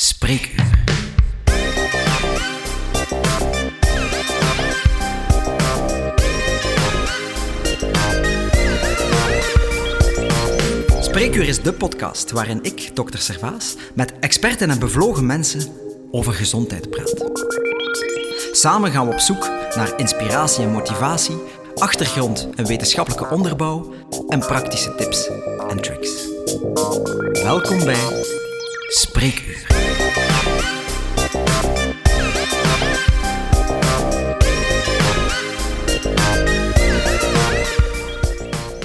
Spreekuur. Spreekuur is de podcast waarin ik, dokter Servaas, met experten en bevlogen mensen over gezondheid praat. Samen gaan we op zoek naar inspiratie en motivatie, achtergrond en wetenschappelijke onderbouw en praktische tips en tricks. Welkom bij Spreekuur.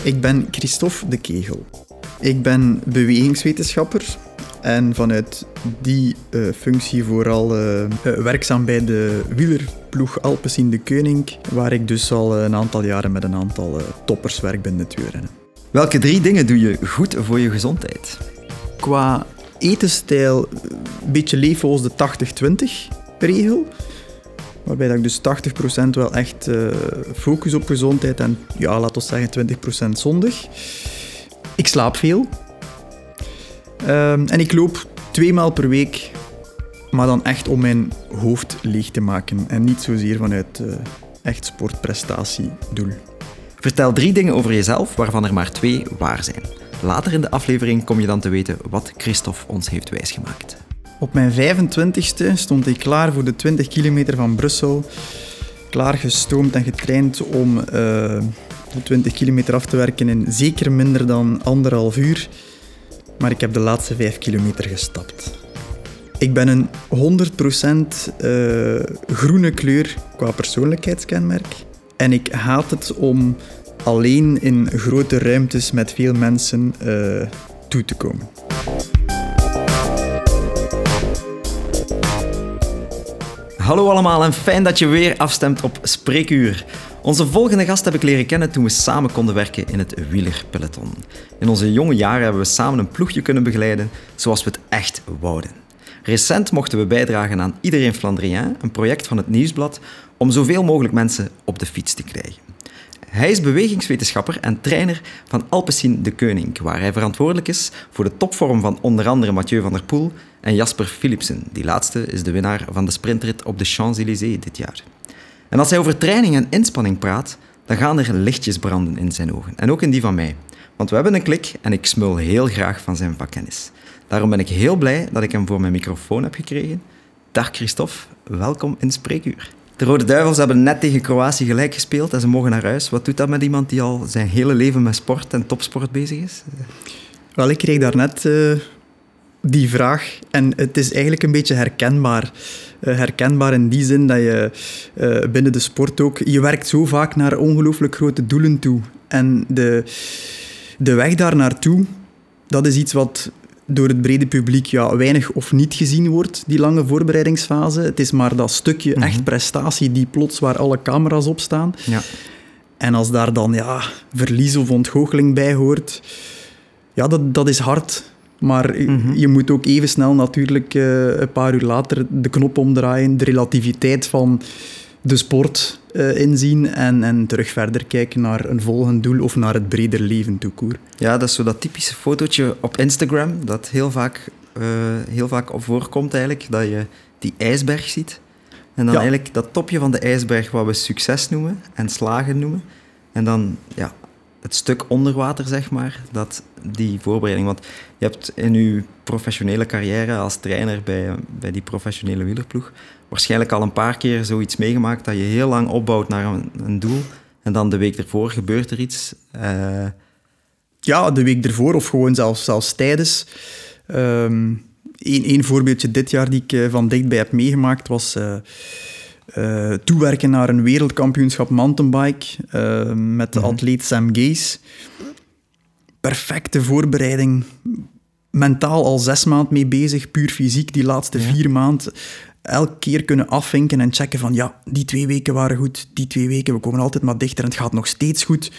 Ik ben Christophe de Kegel. Ik ben bewegingswetenschapper en vanuit die eh, functie vooral eh, eh, werkzaam bij de wielerploeg Alpes in de Keuning, waar ik dus al een aantal jaren met een aantal toppers werk ben het wielrennen. Welke drie dingen doe je goed voor je gezondheid? Qua etenstijl een beetje leef volgens de 80-20 regel. Waarbij dat ik dus 80% wel echt uh, focus op gezondheid en ja, laten we zeggen 20% zondig. Ik slaap veel. Um, en ik loop twee maal per week, maar dan echt om mijn hoofd leeg te maken. En niet zozeer vanuit uh, echt sportprestatiedoel. Vertel drie dingen over jezelf, waarvan er maar twee waar zijn. Later in de aflevering kom je dan te weten wat Christophe ons heeft wijsgemaakt. Op mijn 25ste stond ik klaar voor de 20 kilometer van Brussel. Klaar gestoomd en getraind om uh, de 20 kilometer af te werken in zeker minder dan anderhalf uur. Maar ik heb de laatste 5 kilometer gestapt. Ik ben een 100% uh, groene kleur qua persoonlijkheidskenmerk. En ik haat het om alleen in grote ruimtes met veel mensen uh, toe te komen. Hallo allemaal en fijn dat je weer afstemt op Spreekuur. Onze volgende gast heb ik leren kennen toen we samen konden werken in het wielerpeloton. In onze jonge jaren hebben we samen een ploegje kunnen begeleiden zoals we het echt wouden. Recent mochten we bijdragen aan Iedereen Flandrien, een project van het Nieuwsblad, om zoveel mogelijk mensen op de fiets te krijgen. Hij is bewegingswetenschapper en trainer van Alpecin de Keuning, waar hij verantwoordelijk is voor de topvorm van onder andere Mathieu van der Poel en Jasper Philipsen. Die laatste is de winnaar van de sprintrit op de Champs-Élysées dit jaar. En als hij over training en inspanning praat, dan gaan er lichtjes branden in zijn ogen. En ook in die van mij. Want we hebben een klik en ik smul heel graag van zijn vakkennis. Daarom ben ik heel blij dat ik hem voor mijn microfoon heb gekregen. Dag Christophe, welkom in Spreekuur. De Rode Duivels hebben net tegen Kroatië gelijk gespeeld en ze mogen naar huis. Wat doet dat met iemand die al zijn hele leven met sport en topsport bezig is? Wel, ik kreeg daarnet uh, die vraag en het is eigenlijk een beetje herkenbaar. Uh, herkenbaar in die zin dat je uh, binnen de sport ook... Je werkt zo vaak naar ongelooflijk grote doelen toe. En de, de weg daar naartoe, dat is iets wat door het brede publiek ja, weinig of niet gezien wordt, die lange voorbereidingsfase. Het is maar dat stukje Mhm. echt prestatie die plots waar alle camera's op staan. Ja. En als daar dan ja, verlies of ontgoocheling bij hoort, ja, dat, dat is hard. Maar Mhm. je moet ook even snel natuurlijk eh, een paar uur later de knop omdraaien, de relativiteit van de sport eh, inzien en, en terug verder kijken naar een volgend doel of naar het breder leven toekoer. Ja, dat is zo dat typische fotootje op Instagram, dat heel vaak, eh, heel vaak op voorkomt eigenlijk, dat je die ijsberg ziet. En dan Ja. eigenlijk dat topje van de ijsberg wat we succes noemen en slagen noemen. En dan ja, het stuk onder water, zeg maar, dat, die voorbereiding. Want je hebt in je professionele carrière als trainer bij, bij die professionele wielerploeg waarschijnlijk al een paar keer zoiets meegemaakt dat je heel lang opbouwt naar een, een doel en dan de week ervoor gebeurt er iets. eh, Ja, de week ervoor of gewoon zelfs, zelfs tijdens. Eén één voorbeeldje dit jaar die ik eh, van dichtbij heb meegemaakt was eh, toewerken naar een wereldkampioenschap mountainbike met de Mhm. atleet Sam Gaze. Perfecte voorbereiding. Mentaal al zes maanden mee bezig, puur fysiek. Die laatste Ja. vier maanden elke keer kunnen afvinken en checken van ja, die twee weken waren goed, die twee weken, we komen altijd maar dichter en het gaat nog steeds goed.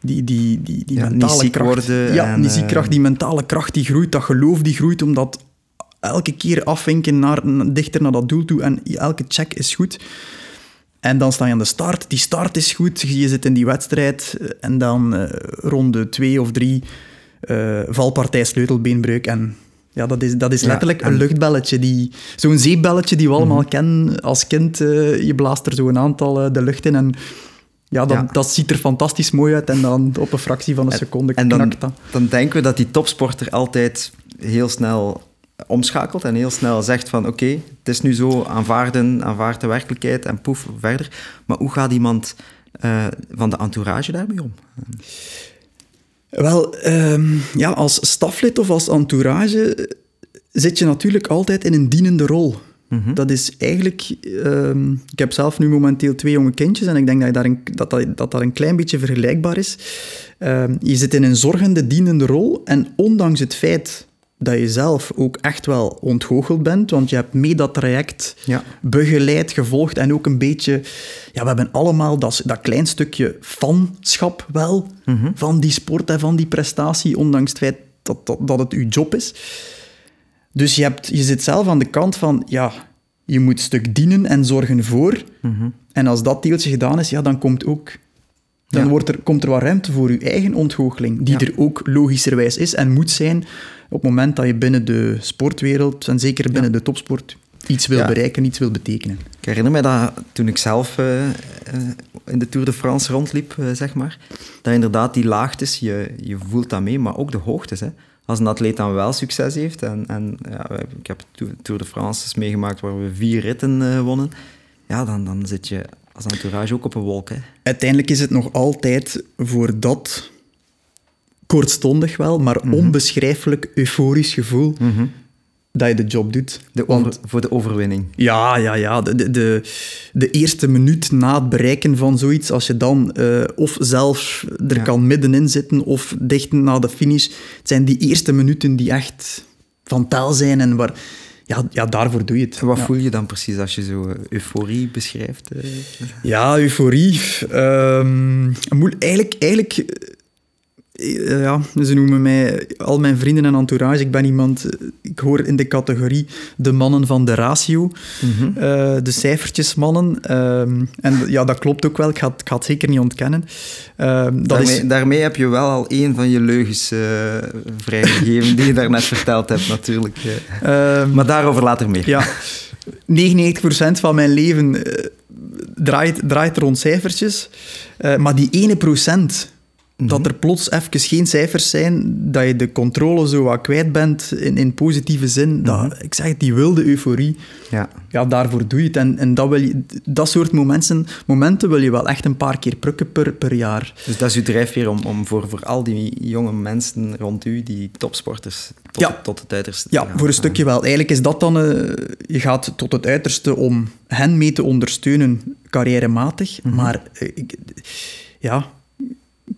Die, die, die, die Ja, mentale kracht. worden Ja, en, die ziek kracht, eh, die mentale kracht die groeit, dat geloof die groeit, omdat elke keer afvinken naar, dichter naar dat doel toe en elke check is goed. En dan sta je aan de start. Die start is goed. Je zit in die wedstrijd. eh, En dan eh, ronde twee of drie valpartij sleutelbeenbreuk. En Ja, dat is, dat is Ja, letterlijk en- een luchtbelletje. Die, zo'n zeebelletje die we allemaal Mhm. kennen als kind. eh, je blaast er zo een aantal eh, de lucht in en ja, dat, Ja. dat ziet er fantastisch mooi uit. En dan op een fractie van een seconde En dan, knakt dat. dan denken we dat die topsporter altijd heel snel omschakelt en heel snel zegt van oké, het is nu zo, aanvaarden, aanvaard de werkelijkheid en poef, verder. Maar hoe gaat iemand eh, van de entourage daarmee om? Wel, ehm, ja, als staflid of als entourage eh, zit je natuurlijk altijd in een dienende rol. Mhm. Dat is eigenlijk... ehm, ik heb zelf nu momenteel twee jonge kindjes en ik denk dat je daar een, dat, dat, dat, dat een klein beetje vergelijkbaar is. Ehm, je zit in een zorgende, dienende rol en ondanks het feit dat je zelf ook echt wel ontgoocheld bent, want je hebt mee dat traject Ja. begeleid, gevolgd en ook een beetje... Ja, we hebben allemaal dat, dat klein stukje fanschap wel Mhm. van die sport en van die prestatie, ondanks het feit dat, dat, dat het uw job is. Dus je, hebt, je zit zelf aan de kant van, ja, je moet een stuk dienen en zorgen voor. Mhm. En als dat deeltje gedaan is, ja, dan komt ook... Dan Ja. wordt er, komt er wat ruimte voor je eigen ontgoocheling, die Ja. er ook logischerwijs is en moet zijn op het moment dat je binnen de sportwereld, en zeker binnen de topsport, iets wil Ja. bereiken, iets wil betekenen. Ik herinner me dat toen ik zelf eh, eh, in de Tour de France rondliep, eh, zeg maar, dat inderdaad die laagtes, je, je voelt dat mee, maar ook de hoogtes. Hè. Als een atleet dan wel succes heeft, en, en ja, ik heb Tour de France meegemaakt waar we vier ritten wonnen, ja, dan, dan zit je als entourage ook op een wolk. Hè. Uiteindelijk is het nog altijd voor dat kortstondig wel, maar Mhm. onbeschrijfelijk euforisch gevoel dat je de job doet. De Want voor de overwinning. ja, ja, ja. De, de, de, eerste minuut na het bereiken van zoiets, als je dan eh, of zelf er Ja. kan middenin zitten of dicht na de finish, het zijn die eerste minuten die echt van tel zijn en waar... Ja, ja daarvoor doe je het. Wat Ja. voel je dan precies als je zo eh, euforie beschrijft? eh? Ja, euforie. Moe- eigenlijk, eigenlijk ja, ze noemen mij al mijn vrienden en entourage. Ik ben iemand, eh, ik hoor in de categorie de mannen van de ratio, Mhm. eh, de cijfertjesmannen. Ehm, en ja, dat klopt ook wel. Ik ga, het- ik ga het zeker niet ontkennen. Ehm, dat daarmee, is, daarmee heb je wel al één van je leugens eh, vrijgegeven die je daarnet verteld hebt, natuurlijk. eh. ehm, Maar daarover later meer. Ja, 99% van mijn leven eh, draait, draait rond cijfertjes. Eh, maar die ene procent, dat er plots even geen cijfers zijn, dat je de controle zo wat kwijt bent in, in positieve zin, dat, ik zeg het, die wilde euforie, Ja. ja, daarvoor doe je het. En, en dat, wil je, dat soort momenten, momenten wil je wel echt een paar keer prukken per, per jaar. Dus dat is uw drijfveer om, om voor, voor al die jonge mensen rond u, die topsporters, tot, Ja. het, tot het uiterste te Ja, voor een stukje wel. Eigenlijk is dat dan... eh, je gaat tot het uiterste om hen mee te ondersteunen, carrièrematig. Maar eh, ik, ja,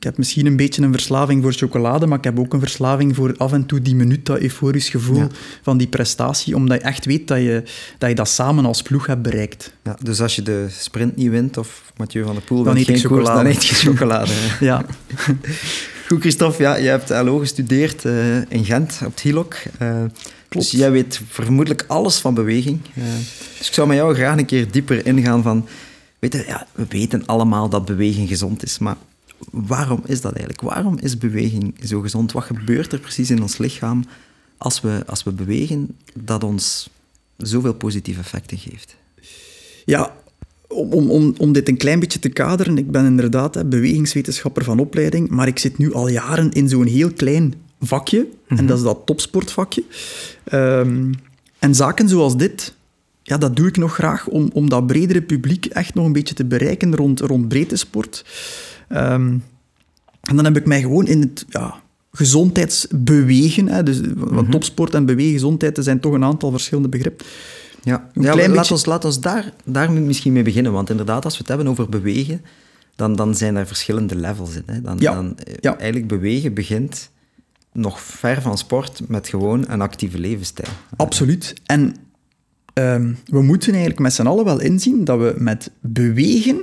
heb misschien een beetje een verslaving voor chocolade, maar ik heb ook een verslaving voor af en toe die minuut, dat euforisch gevoel Ja. van die prestatie, omdat je echt weet dat je, dat je dat samen als ploeg hebt bereikt. Ja, dus als je de sprint niet wint, of Mathieu van der Poel Dan wint eet geen koers, dan chocolade. eet je chocolade. Ja, Goed, Christophe, ja, je hebt LO gestudeerd eh, in Gent, op het HILOC. Eh, dus jij weet vermoedelijk alles van beweging. Eh, dus ik zou met jou graag een keer dieper ingaan van... Weet je, ja, we weten allemaal dat beweging gezond is, maar waarom is dat eigenlijk? Waarom is beweging zo gezond? Wat gebeurt er precies in ons lichaam als we, als we bewegen dat ons zoveel positieve effecten geeft? Ja, om, om, om, dit een klein beetje te kaderen, ik ben inderdaad hè, bewegingswetenschapper van opleiding, maar ik zit nu al jaren in zo'n heel klein vakje, en dat is dat topsportvakje. Ehm, en zaken zoals dit, ja, dat doe ik nog graag om, om dat bredere publiek echt nog een beetje te bereiken rond, rond breedtesport. Ehm, en dan heb ik mij gewoon in het ja, gezondheidsbewegen, hè, dus, want topsport en beweeggezondheid, er zijn toch een aantal verschillende begrippen. Ja, klein laat, beetje- ons, laat ons daar, daar misschien mee beginnen. Want inderdaad, als we het hebben over bewegen, dan, dan zijn er verschillende levels in. Hè. Dan, Ja, dan, eh, ja. Eigenlijk bewegen begint nog ver van sport met gewoon een actieve levensstijl. Absoluut. En ehm, we moeten eigenlijk met z'n allen wel inzien dat we met bewegen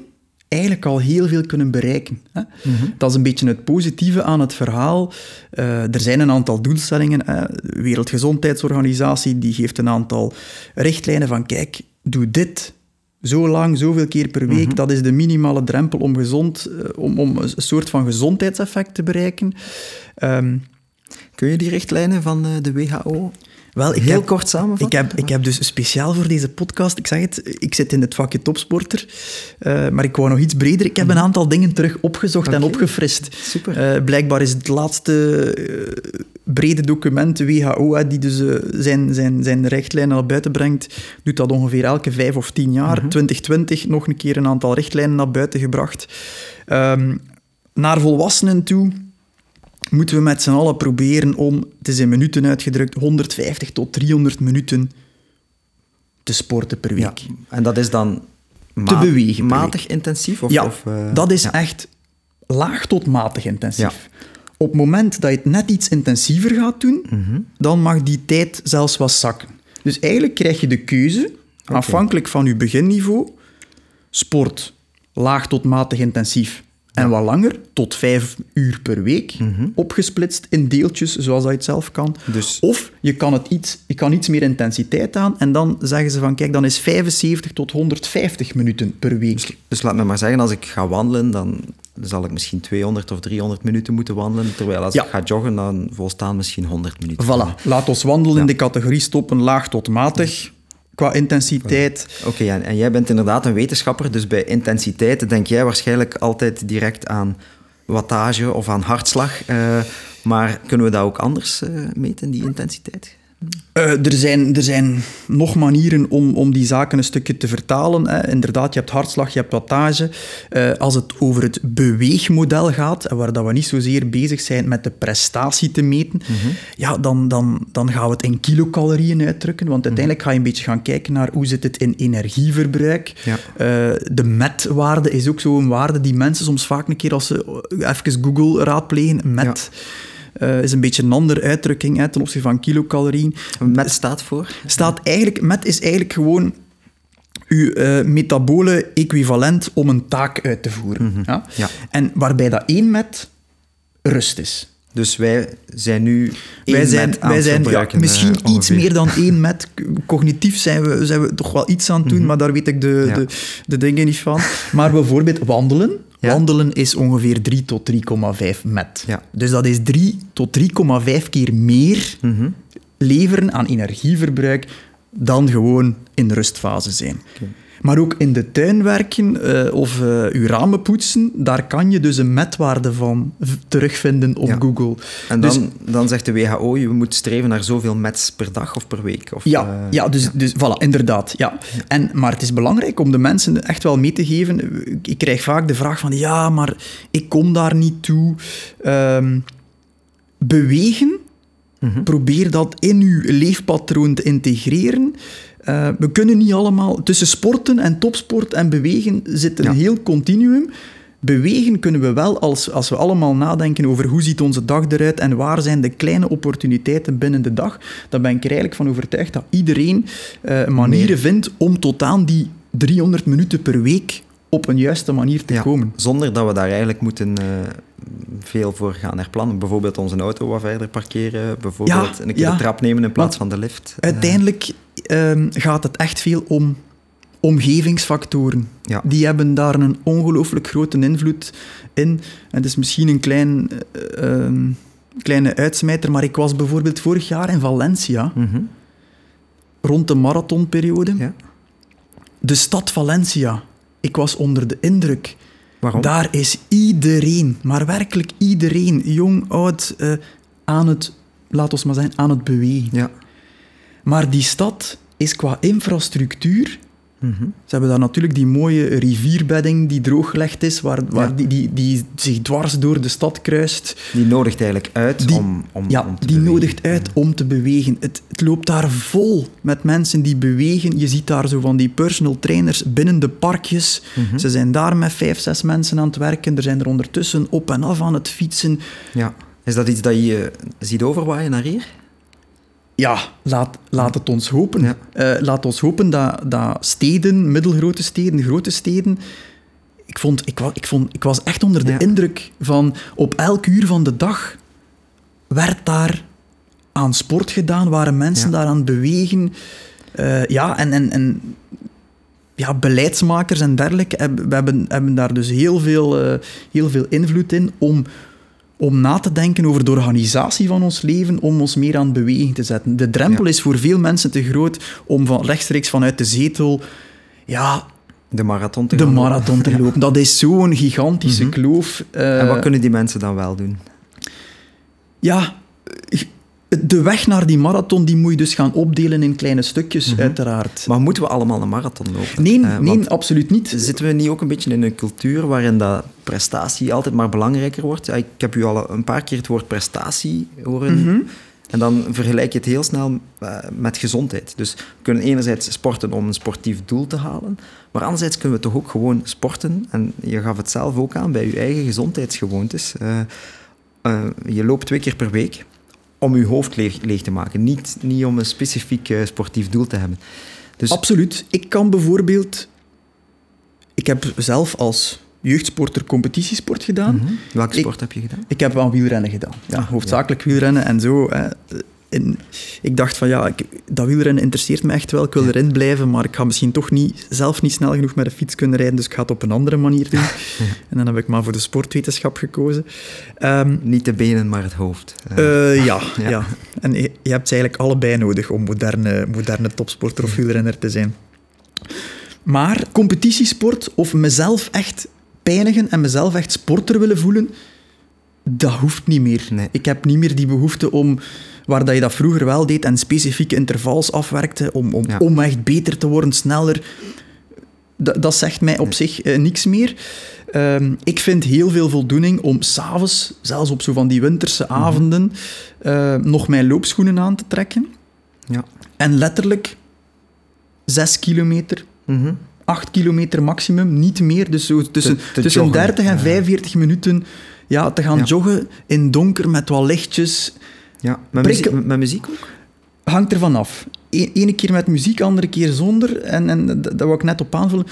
eigenlijk al heel veel kunnen bereiken. Hè? Dat is een beetje het positieve aan het verhaal. Eh, er zijn een aantal doelstellingen. Hè? De Wereldgezondheidsorganisatie die geeft een aantal richtlijnen van kijk, doe dit zo lang, zoveel keer per week. Dat is de minimale drempel om, gezond, eh, om, om een soort van gezondheidseffect te bereiken. Ehm, Kun je die richtlijnen van eh, de WHO Wel, ik Heel heb, kort samenvatten? Ik heb, ik heb dus speciaal voor deze podcast, ik zeg het, ik zit in het vakje topsporter, uh, maar ik wou nog iets breder. Ik heb een aantal dingen terug opgezocht okay. en opgefrist. Super. Uh, blijkbaar is het laatste uh, brede document, de WHO, die dus zijn, zijn, zijn richtlijnen naar buiten brengt, doet dat ongeveer elke vijf of tien jaar. Mm -hmm. 2020 nog een keer een aantal richtlijnen naar buiten gebracht. Um, naar volwassenen toe moeten we met z'n allen proberen om, het is in minuten uitgedrukt, 150 tot 300 minuten te sporten per week. Ja, en dat is dan te bewegen matig intensief? Of, ja, of, uh, dat is ja. echt laag tot matig intensief. Ja. Op het moment dat je het net iets intensiever gaat doen, mm -hmm. dan mag die tijd zelfs wat zakken. Dus eigenlijk krijg je de keuze, okay. afhankelijk van je beginniveau, sport, laag tot matig intensief en wat langer, tot vijf uur per week, mm -hmm. opgesplitst in deeltjes, zoals dat je het zelf kan. Dus... Of je kan, het iets, je kan iets meer intensiteit aan en dan zeggen ze van, kijk, dan is 75 tot 150 minuten per week. Dus, dus laat me maar zeggen, als ik ga wandelen, dan zal ik misschien 200 of 300 minuten moeten wandelen, terwijl als ja. ik ga joggen, dan volstaan misschien 100 minuten. Voilà, laat ons wandelen ja. in de categorie stoppen laag tot matig qua intensiteit. Oké, en, jij bent inderdaad een wetenschapper, dus bij intensiteit denk jij waarschijnlijk altijd direct aan wattage of aan hartslag. Uh, maar kunnen we dat ook anders uh, meten, die intensiteit? Uh, er, zijn, er zijn nog manieren om, om die zaken een stukje te vertalen. Hè. Inderdaad, je hebt hartslag, je hebt wattage. Uh, als het over het beweegmodel gaat, waar dat we niet zozeer bezig zijn met de prestatie te meten, mm -hmm. ja, dan, dan, dan gaan we het in kilocalorieën uitdrukken. Want uiteindelijk ga je een beetje gaan kijken naar hoe zit het in energieverbruik. Ja. Uh, de MET-waarde is ook zo'n waarde die mensen soms vaak een keer als ze even Google raadplegen, MET... Ja. Uh, is een beetje een andere uitdrukking hè, ten opzichte van kilocalorieën. Met staat voor? Staat eigenlijk, met is eigenlijk gewoon uw uh, metabole equivalent om een taak uit te voeren. Mm -hmm. ja? Ja. En waarbij dat één met rust is. Dus wij zijn nu wij zijn, wij zijn ja, misschien uh, iets meer dan één met. Cognitief zijn we, zijn we toch wel iets aan het doen, mm -hmm. maar daar weet ik de, ja. de, de dingen niet van. Maar bijvoorbeeld wandelen. Ja. Wandelen is ongeveer 3 tot 3,5 met. Ja. Dus dat is 3 tot 3,5 keer meer mm -hmm. leveren aan energieverbruik dan gewoon in rustfase zijn. Okay. Maar ook in de tuin werken uh, of uh, uw ramen poetsen, daar kan je dus een metwaarde van terugvinden op ja. Google. En dan, dus, dan zegt de WHO, je moet streven naar zoveel mets per dag of per week. Of, ja, uh, ja, dus, ja. dus voilà, inderdaad. Ja. En, maar het is belangrijk om de mensen echt wel mee te geven. Ik krijg vaak de vraag van, ja, maar ik kom daar niet toe. Um, bewegen, mm -hmm. probeer dat in uw leefpatroon te integreren. Uh, we kunnen niet allemaal... Tussen sporten en topsport en bewegen zit een Ja. heel continuum. Bewegen kunnen we wel als, als we allemaal nadenken over hoe ziet onze dag eruit en waar zijn de kleine opportuniteiten binnen de dag. Dan ben ik er eigenlijk van overtuigd dat iedereen uh, manieren vindt om tot aan die 300 minuten per week op een juiste manier te Ja, komen. Zonder dat we daar eigenlijk moeten eh, veel voor gaan herplannen. Bijvoorbeeld onze auto wat verder parkeren. Bijvoorbeeld Ja, een keer ja. de trap nemen in plaats van de lift. Eh, Uiteindelijk ehm, gaat het echt veel om omgevingsfactoren. Ja. Die hebben daar een ongelooflijk grote invloed in. En het is misschien een klein, eh, ehm, kleine uitsmijter, maar ik was bijvoorbeeld vorig jaar in Valencia, mhm. rond de marathonperiode. ja. De stad Valencia. Ik was onder de indruk. Waarom? Daar is iedereen, maar werkelijk iedereen, jong, oud, eh, aan het, laat ons maar zeggen, aan het bewegen. Ja. Maar die stad is qua infrastructuur. Mhm. Ze hebben daar natuurlijk die mooie rivierbedding die drooggelegd is, waar, waar Ja. die, die, die zich dwars door de stad kruist. Die nodigt eigenlijk uit Die- om, om, ja, om te die bewegen. nodigt uit om te bewegen. Het, het loopt daar vol met mensen die bewegen. Je ziet daar zo van die personal trainers binnen de parkjes. Mhm. Ze zijn daar met vijf, zes mensen aan het werken. Er zijn er ondertussen op en af aan het fietsen. Ja. Is dat iets dat je ziet overwaaien naar hier? Ja, laat, laat het ons hopen. Ja. Eh, laat ons hopen dat, dat steden, middelgrote steden, grote steden... Ik, vond, ik, ik, vond, ik was echt onder de Ja. indruk van... Op elk uur van de dag werd daar aan sport gedaan, waren mensen Ja. daar aan het bewegen. Eh, ja, en... en, en ja, beleidsmakers en dergelijke hebben, we hebben, hebben daar dus heel veel, eh, heel veel invloed in om om na te denken over de organisatie van ons leven, om ons meer aan beweging te zetten. De drempel Ja. is voor veel mensen te groot om van rechtstreeks vanuit de zetel ja, De marathon te de gaan lopen. marathon te lopen. Dat is zo'n gigantische kloof. Mhm. En wat Eh, kunnen die mensen dan wel doen? Ja, de weg naar die marathon die moet je dus gaan opdelen in kleine stukjes, uiteraard. Mhm. Maar moeten we allemaal een marathon lopen? Nee, Eh, nee absoluut niet. Zitten we niet ook een beetje in een cultuur waarin dat prestatie altijd maar belangrijker wordt? Ja, ik heb u al een paar keer het woord prestatie horen. Mhm. En dan vergelijk je het heel snel eh, met gezondheid. Dus we kunnen enerzijds sporten om een sportief doel te halen, maar anderzijds kunnen we toch ook gewoon sporten. En je gaf het zelf ook aan bij je eigen gezondheidsgewoontes. Eh, je loopt twee keer per week om je hoofd leeg, leeg te maken. Niet, niet om een specifiek eh, sportief doel te hebben. Dus Absoluut. Ik kan bijvoorbeeld... Ik heb zelf als jeugdsporter competitiesport gedaan. Mhm. welke Ik- sport heb je gedaan? Ik heb aan wielrennen gedaan. Ja, Ah, hoofdzakelijk wielrennen en zo. Hè. En ik dacht van ja, ik, dat wielrennen interesseert me echt wel. Ik wil erin blijven, maar ik ga misschien toch niet, zelf niet snel genoeg met de fiets kunnen rijden, dus ik ga het op een andere manier doen. en dan heb ik maar voor de sportwetenschap gekozen. Ehm, Niet de benen, maar het hoofd. Eh, ja, Ja. ja. En je, je hebt ze eigenlijk allebei nodig om moderne, moderne topsporter of wielrenner te zijn. Maar competitiesport of mezelf echt pijnigen en mezelf echt sporter willen voelen, dat hoeft niet meer. Nee. Ik heb niet meer die behoefte om, waar dat je dat vroeger wel deed en specifieke intervals afwerkte, om, om, Ja. om echt beter te worden, sneller. Dat, dat zegt mij op zich eh, niks meer. Ehm, ik vind heel veel voldoening om s'avonds, zelfs op zo van die winterse Mhm. avonden, eh, nog mijn loopschoenen aan te trekken. ja. En letterlijk zes kilometer, Mhm. acht kilometer maximum, niet meer. Dus zo tussen, te tussen joggen, 30 en ja. 45 minuten ja, te gaan Ja. joggen in donker met wat lichtjes. Ja. Met, Prikkel- muziek, met muziek ook? Hangt ervan af. E- ene keer met muziek, andere keer zonder. En, en dat, wou ik net op aanvullen.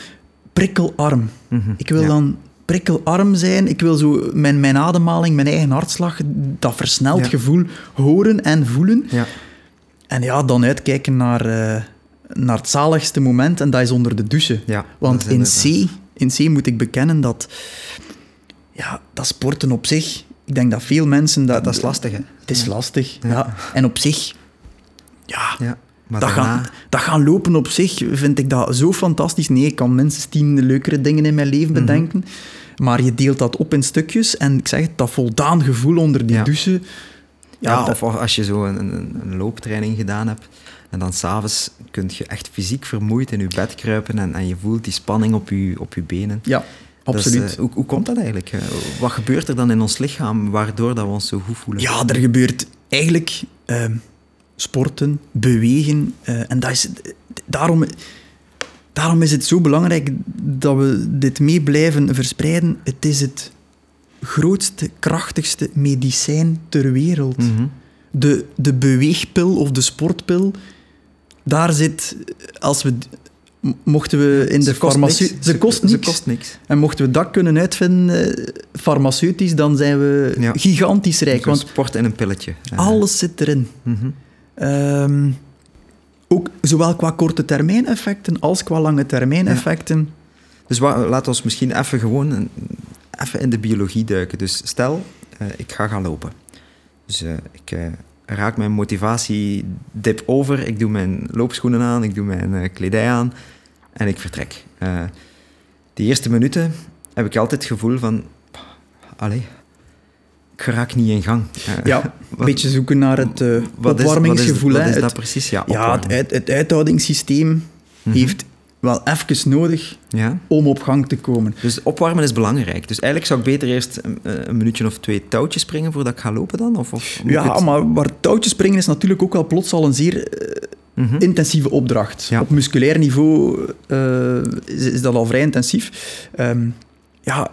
Prikkelarm. Mhm. Ik wil Ja. dan prikkelarm zijn. Ik wil zo mijn, mijn ademhaling, mijn eigen hartslag, dat versneld Ja. gevoel horen en voelen. Ja. En ja, dan uitkijken naar, eh, naar het zaligste moment. En dat is onder de douche. Ja, Want in C, in C moet ik bekennen dat... Ja, dat sporten op zich... Ik denk dat veel mensen... Dat, Dat, is lastig, hè? Het is lastig, ja. Ja. En op zich... Ja, Ja. Maar dat, daarna... gaan, dat gaan lopen op zich vind ik dat zo fantastisch. Nee, ik kan minstens tien leukere dingen in mijn leven Mhm. bedenken. Maar je deelt dat op in stukjes. En ik zeg het, dat voldaan gevoel onder die douche... Ja, of als je zo een, een, een looptraining gedaan hebt en dan s'avonds kun je echt fysiek vermoeid in je bed kruipen en, en je voelt die spanning op je, op je benen. ja, Is, absoluut. eh, hoe, hoe komt dat eigenlijk? Eh, Wat gebeurt er dan in ons lichaam waardoor dat we ons zo goed voelen? Ja, er gebeurt eigenlijk ehm, sporten, bewegen. eh, en dat is, daarom, daarom is het zo belangrijk dat we dit mee blijven verspreiden. Het is het grootste, krachtigste medicijn ter wereld. Mhm. De, de beweegpil of de sportpil, daar zit, als we, mochten we in de farmacie... Ze kost niks. Ze kost niks. En mochten we dat kunnen uitvinden, eh, farmaceutisch, dan zijn we Ja. gigantisch rijk. Zo'n Want sport in een pilletje. Eh, alles zit erin. mhm. Ehm, ook zowel qua korte termijn effecten als qua lange termijn Ja. effecten. Dus laat ons misschien even gewoon even in de biologie duiken. Dus stel, eh, ik ga gaan lopen. Dus ik raak mijn motivatiedip over. Ik doe mijn loopschoenen aan, ik doe mijn kledij aan en ik vertrek. Eh die eerste minuten heb ik altijd het gevoel van... Allee, ik raak niet in gang. Eh, Ja, een beetje zoeken naar het wat is- opwarmingsgevoel. Wat is, hè. wat is dat het, precies? Ja, ja, het, het uithoudingssysteem Mhm. heeft wel even nodig ja? om op gang te komen. Dus opwarmen is belangrijk. Dus eigenlijk zou ik beter eerst een, een minuutje of twee touwtjes springen voordat ik ga lopen dan? Of, of Ja, het- maar waar touwtjes springen is natuurlijk ook wel plots al een zeer Mhm. intensieve opdracht. Ja. Op musculair niveau eh, is, is dat al vrij intensief. Ehm, ja,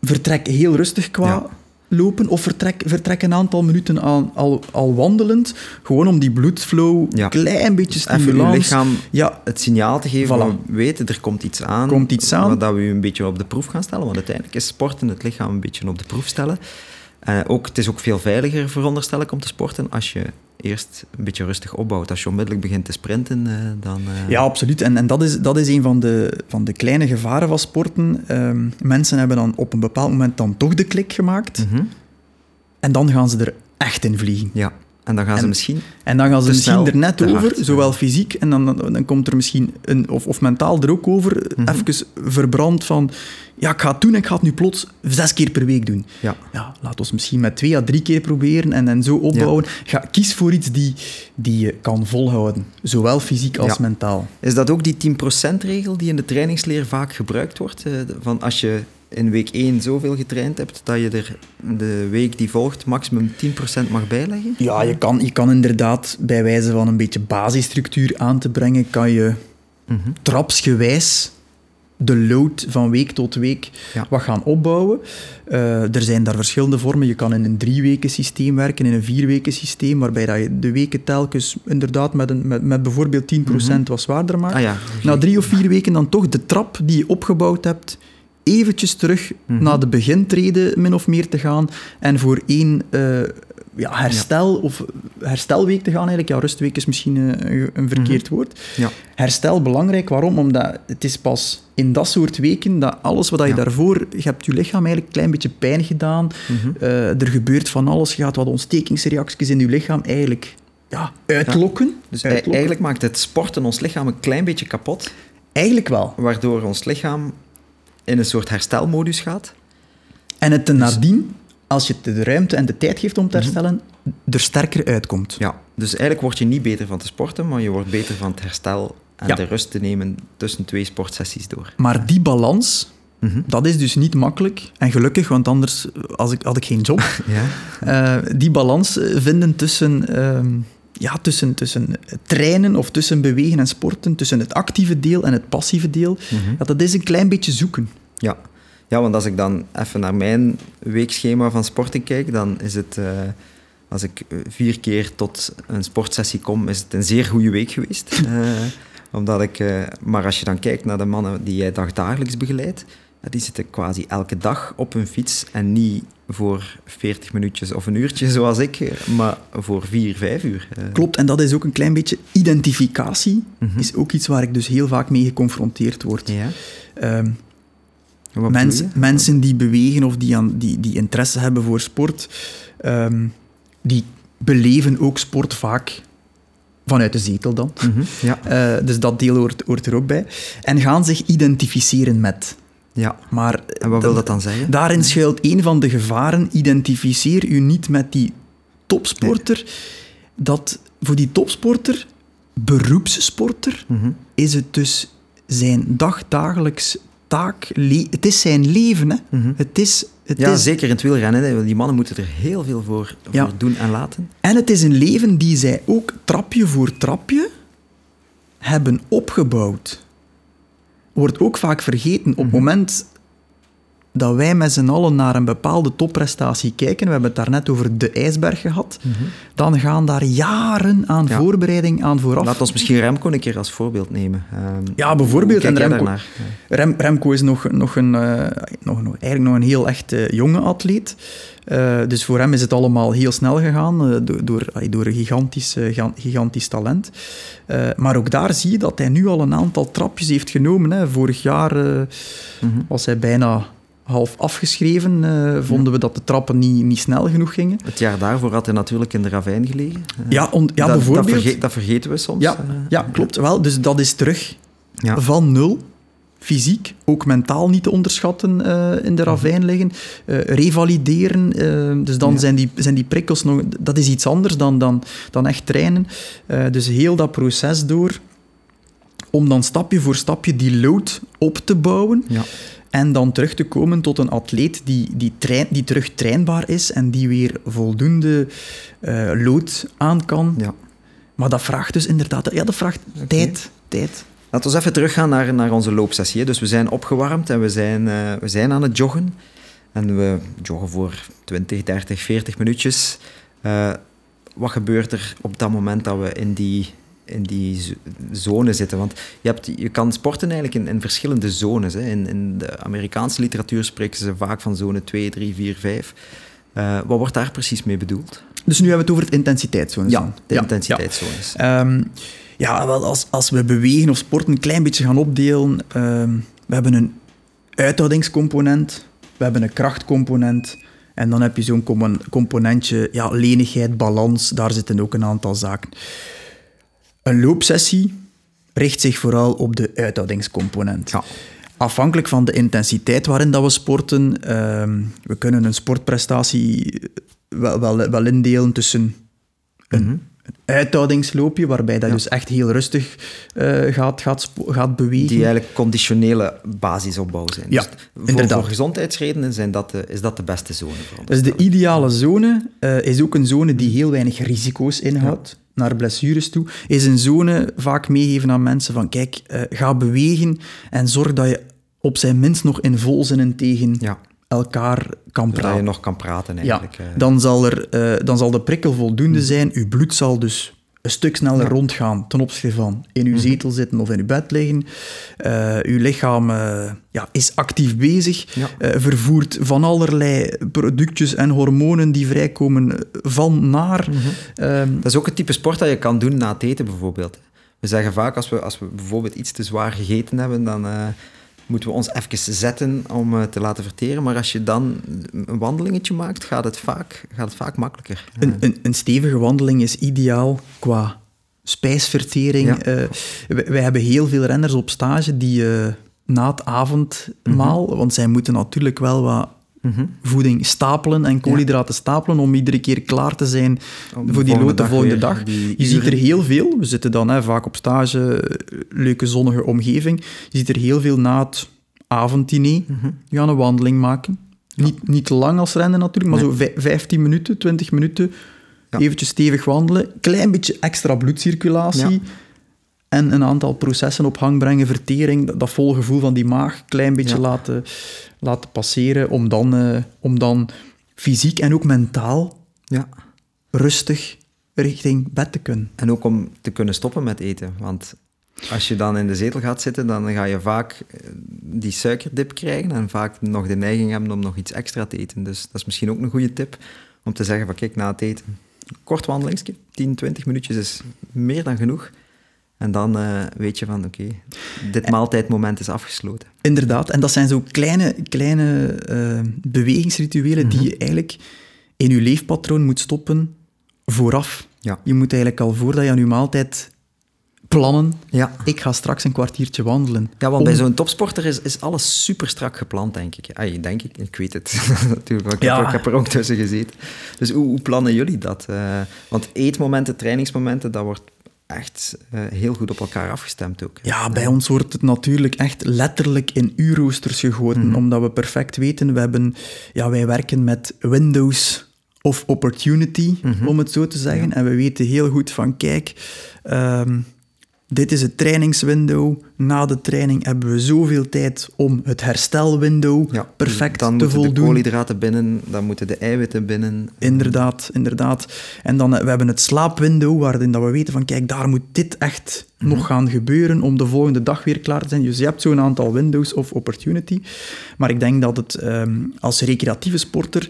vertrek heel rustig qua Ja. lopen of vertrek, vertrek een aantal minuten aan, al, al wandelend, gewoon om die bloedflow Ja. een klein beetje Even stimulans... lichaam Ja, het signaal te geven Voilà. van weten, er komt iets aan. Komt iets aan. Dat we u een beetje op de proef gaan stellen. Want uiteindelijk is sporten het lichaam een beetje op de proef stellen. Eh, ook, het is ook veel veiliger, veronderstel ik, om te sporten als je eerst een beetje rustig opbouwt. Als je onmiddellijk begint te sprinten, eh, dan... eh, Ja, absoluut. En, en dat, is, dat is een van de, van de kleine gevaren van sporten. Ehm, mensen hebben dan op een bepaald moment dan toch de klik gemaakt. mhm. En dan gaan ze er echt in vliegen. Ja. En dan gaan ze En- misschien... En dan gaan ze misschien er net over, hard. zowel fysiek, en dan, dan, dan komt er misschien, een, of, of mentaal er ook over, Mhm. even verbrand van, ja, ik ga het doen en ik ga het nu plots zes keer per week doen. Ja. Ja, laat ons misschien met twee à drie keer proberen en, en zo opbouwen. Ga, kies voor iets die, die je kan volhouden, zowel fysiek als Ja. mentaal. Is dat ook die 10%-regel die in de trainingsleer vaak gebruikt wordt? Eh, Van als je in week 1 zoveel getraind hebt, dat je er de week die volgt maximum 10% mag bijleggen? Ja, je kan, je kan inderdaad bij wijze van een beetje basisstructuur aan te brengen, kan je Mhm. trapsgewijs de load van week tot week Ja. wat gaan opbouwen. Eh, er zijn daar verschillende vormen. Je kan in een drie weken systeem werken, in een vier weken systeem, waarbij dat je de weken telkens inderdaad met, een, met, met bijvoorbeeld 10% wat zwaarder maakt. Ah ja. Na drie of vier weken dan toch de trap die je opgebouwd hebt, eventjes terug Mhm. naar de begintrede min of meer te gaan en voor één eh, ja, herstel of herstelweek te gaan eigenlijk. Ja, rustweek is misschien eh, een, een verkeerd woord. Ja. Herstel belangrijk, waarom? Omdat het is pas in dat soort weken dat alles wat je Ja. daarvoor... Je hebt je lichaam eigenlijk een klein beetje pijn gedaan. Mhm. Eh, er gebeurt van alles. Je gaat wat ontstekingsreacties in je lichaam eigenlijk ja, uitlokken. Dus Uitlokken. eigenlijk maakt het sporten ons lichaam een klein beetje kapot, Eigenlijk wel. waardoor ons lichaam in een soort herstelmodus gaat. En het ten nadien, als je het de ruimte en de tijd geeft om te herstellen, er sterker uitkomt. Ja, dus eigenlijk word je niet beter van te sporten, maar je wordt beter van het herstel en Ja. de rust te nemen tussen twee sportsessies door. Maar die balans, Mhm. dat is dus niet makkelijk. En gelukkig, want anders eh, als ik, had ik geen job. Ja. Eh, die balans eh, vinden tussen, ehm, ja, tussen, tussen trainen of tussen bewegen en sporten, tussen het actieve deel en het passieve deel, Mhm. ja, dat is een klein beetje zoeken. Ja. Ja, want als ik dan even naar mijn weekschema van sporten kijk, dan is het, eh, als ik eh, vier keer tot een sportsessie kom, is het een zeer goede week geweest. Eh, omdat ik, maar als je dan kijkt naar de mannen die jij dagdagelijks begeleidt, die zitten quasi elke dag op hun fiets en niet voor 40 minuutjes of een uurtje zoals ik, maar voor vier, vijf uur. Klopt, en dat is ook een klein beetje identificatie, Mhm. is ook iets waar ik dus heel vaak mee geconfronteerd word. Ja. Ehm, Bedoel Mensen, die bewegen of die, aan, die, die interesse hebben voor sport, ehm, die beleven ook sport vaak vanuit de zetel dan. Mhm. Ja. Eh, dus dat deel hoort, hoort er ook bij. En gaan zich identificeren met. ja. Maar En wat wil dat dan zeggen? daarin schuilt een van de gevaren. Identificeer u niet met die topsporter. Dat voor die topsporter, beroepssporter, Mhm. is het dus zijn dagdagelijks taak. Het is zijn leven. Hè? Mhm. Het is, het Ja, is, zeker in het wielrennen. Hè. Die mannen moeten er heel veel voor, Ja. voor doen en laten. En het is een leven die zij ook trapje voor trapje hebben opgebouwd. Wordt ook vaak vergeten. Op het Mhm. moment dat wij met z'n allen naar een bepaalde topprestatie kijken, we hebben het daarnet over de ijsberg gehad, dan gaan daar jaren aan Mhm. Ja. voorbereiding aan vooraf. Laat ons misschien Remco een keer als voorbeeld nemen. Ehm, Ja, bijvoorbeeld. En Remco? Rem, Remco is nog, nog, een, eh, nog, nog, eigenlijk nog een heel echt eh, jonge atleet. Eh, dus voor hem is het allemaal heel snel gegaan, door, door, een gigantisch, gigan- gigantisch talent. Maar ook daar zie je dat hij nu al een aantal trapjes heeft genomen. Hè. Vorig jaar Mhm. was hij bijna half afgeschreven. eh, vonden we dat de trappen niet, niet snel genoeg gingen. Het jaar daarvoor had hij natuurlijk in de ravijn gelegen. Eh, Ja, on- ja dat, bijvoorbeeld. Dat, verge- dat vergeten we soms. ja, eh. ja, klopt. Wel, dus dat is terug Ja. van nul. Fysiek, ook mentaal niet te onderschatten in de ravijn liggen. Revalideren, dus dan Ja. zijn, die, zijn die prikkels nog... Dat is iets anders dan, dan, dan echt trainen. Dus heel dat proces door, om dan stapje voor stapje die load op te bouwen. Ja. En dan terug te komen tot een atleet die, die, trein, die terug trainbaar is en die weer voldoende eh, load aan kan. Ja. Maar dat vraagt dus inderdaad... Ja, dat vraagt tijd. tijd. Laten we even teruggaan naar, naar onze loopsessie. Dus we zijn opgewarmd en we zijn, eh, we zijn aan het joggen. En we joggen voor 20, 30, 40 minuutjes. Eh, wat gebeurt er op dat moment dat we in die, in die zone zitten? Want je, hebt, je kan sporten eigenlijk in, in verschillende zones. Hè. In, in de Amerikaanse literatuur spreken ze vaak van zone 2, 3, 4, 5. Eh, wat wordt daar precies mee bedoeld? Dus nu hebben we het over het intensiteitszones. Ja, de Ja, intensiteitszones. Ja, ja wel, als, als we bewegen of sporten een klein beetje gaan opdelen. ehm, we hebben een uithoudingscomponent, we hebben een krachtcomponent En dan heb je zo'n compo- componentje, ja, lenigheid, balans, daar zitten ook een aantal zaken. Een loopsessie richt zich vooral op de uithoudingscomponent. Ja. Afhankelijk van de intensiteit waarin dat we sporten, ehm, we kunnen een sportprestatie wel, wel, wel indelen tussen een, een uithoudingsloopje, waarbij dat dus echt heel rustig eh, gaat, gaat, gaat bewegen. Die eigenlijk conditionele basisopbouw zijn. Ja, dus voor, inderdaad. voor gezondheidsredenen zijn dat de, is dat de beste zone voor. Dus de ideale zone eh, is ook een zone die heel weinig risico's inhoudt. Naar blessures toe. Is een zone vaak meegeven aan mensen van kijk, eh, ga bewegen en zorg dat je op zijn minst nog in volzinnen tegen Ja. elkaar kan Dat je praten. nog kan praten Ja, eigenlijk. eh. dan zal, er, eh, dan zal de prikkel voldoende zijn. Uw bloed zal dus een stuk sneller rondgaan ten opzichte van in uw zetel zitten of in uw bed liggen. Eh, uw lichaam eh, ja, is actief bezig, Ja. eh, vervoert van allerlei productjes en hormonen die vrijkomen van naar. Ehm, Dat is ook het type sport dat je kan doen na het eten bijvoorbeeld. We zeggen vaak als we, als we bijvoorbeeld iets te zwaar gegeten hebben, dan moeten we ons even zetten om eh, te laten verteren. Maar als je dan een wandelingetje maakt, gaat het vaak, gaat het vaak makkelijker. Een, een, een stevige wandeling is ideaal qua spijsvertering. Ja. Eh, wij, wij hebben heel veel renners op stage die eh, na het avondmaal, Mhm. want zij moeten natuurlijk wel wat voeding stapelen en koolhydraten stapelen om iedere keer klaar te zijn Om voor die lood de volgende dag. Je ziet er heel veel. We zitten dan hè, vaak op stage, eh, leuke zonnige omgeving. Je ziet er heel veel na het avonddiner Mhm. gaan een wandeling maken. Niet, niet lang als rennen natuurlijk, maar zo vij- 15 minuten, 20 minuten. Ja. Eventjes stevig wandelen. Klein beetje extra bloedcirculatie. En een aantal processen op gang brengen, vertering, dat, dat volle gevoel van die maag, klein beetje Ja. laten, laten passeren, om dan, eh, om dan fysiek en ook mentaal Ja. rustig richting bed te kunnen. En ook om te kunnen stoppen met eten. Want als je dan in de zetel gaat zitten, dan ga je vaak eh, die suikerdip krijgen en vaak nog de neiging hebben om nog iets extra te eten. Dus dat is misschien ook een goede tip om te zeggen van kijk, na het eten, kort wandelingsje, 10, 20 minuutjes is meer dan genoeg. En dan eh, weet je van oké, dit maaltijdmoment is afgesloten. Inderdaad, en dat zijn zo kleine, kleine eh, bewegingsrituelen die je eigenlijk in je leefpatroon moet stoppen vooraf. Ja. Je moet eigenlijk al voordat je aan je maaltijd plannen, Ja. ik ga straks een kwartiertje wandelen. Ja, want Om- bij zo'n topsporter is, is alles super strak gepland, denk ik. Ay, denk ik, ik weet het natuurlijk, ik, Ja. heb, ik heb er ook tussen gezeten. Dus hoe, hoe plannen jullie dat? Eh, want eetmomenten, trainingsmomenten, dat wordt echt eh, heel goed op elkaar afgestemd ook. hè. Ja, bij ons wordt het natuurlijk echt letterlijk in uurroosters gegoten, omdat we perfect weten, we hebben, ja, wij werken met windows of opportunity, om het zo te zeggen. En we weten heel goed van, kijk, ehm, dit is het trainingswindow. Na de training hebben we zoveel tijd om het herstelwindow Ja, perfect dan te moeten de koolhydraten binnen, dan moeten de eiwitten binnen. Inderdaad, inderdaad. En dan eh, we hebben het slaapwindow, waarin dat we weten van, kijk, daar moet dit echt nog gaan gebeuren om de volgende dag weer klaar te zijn. Dus je hebt zo'n aantal windows of opportunity. Maar ik denk dat het ehm, als recreatieve sporter,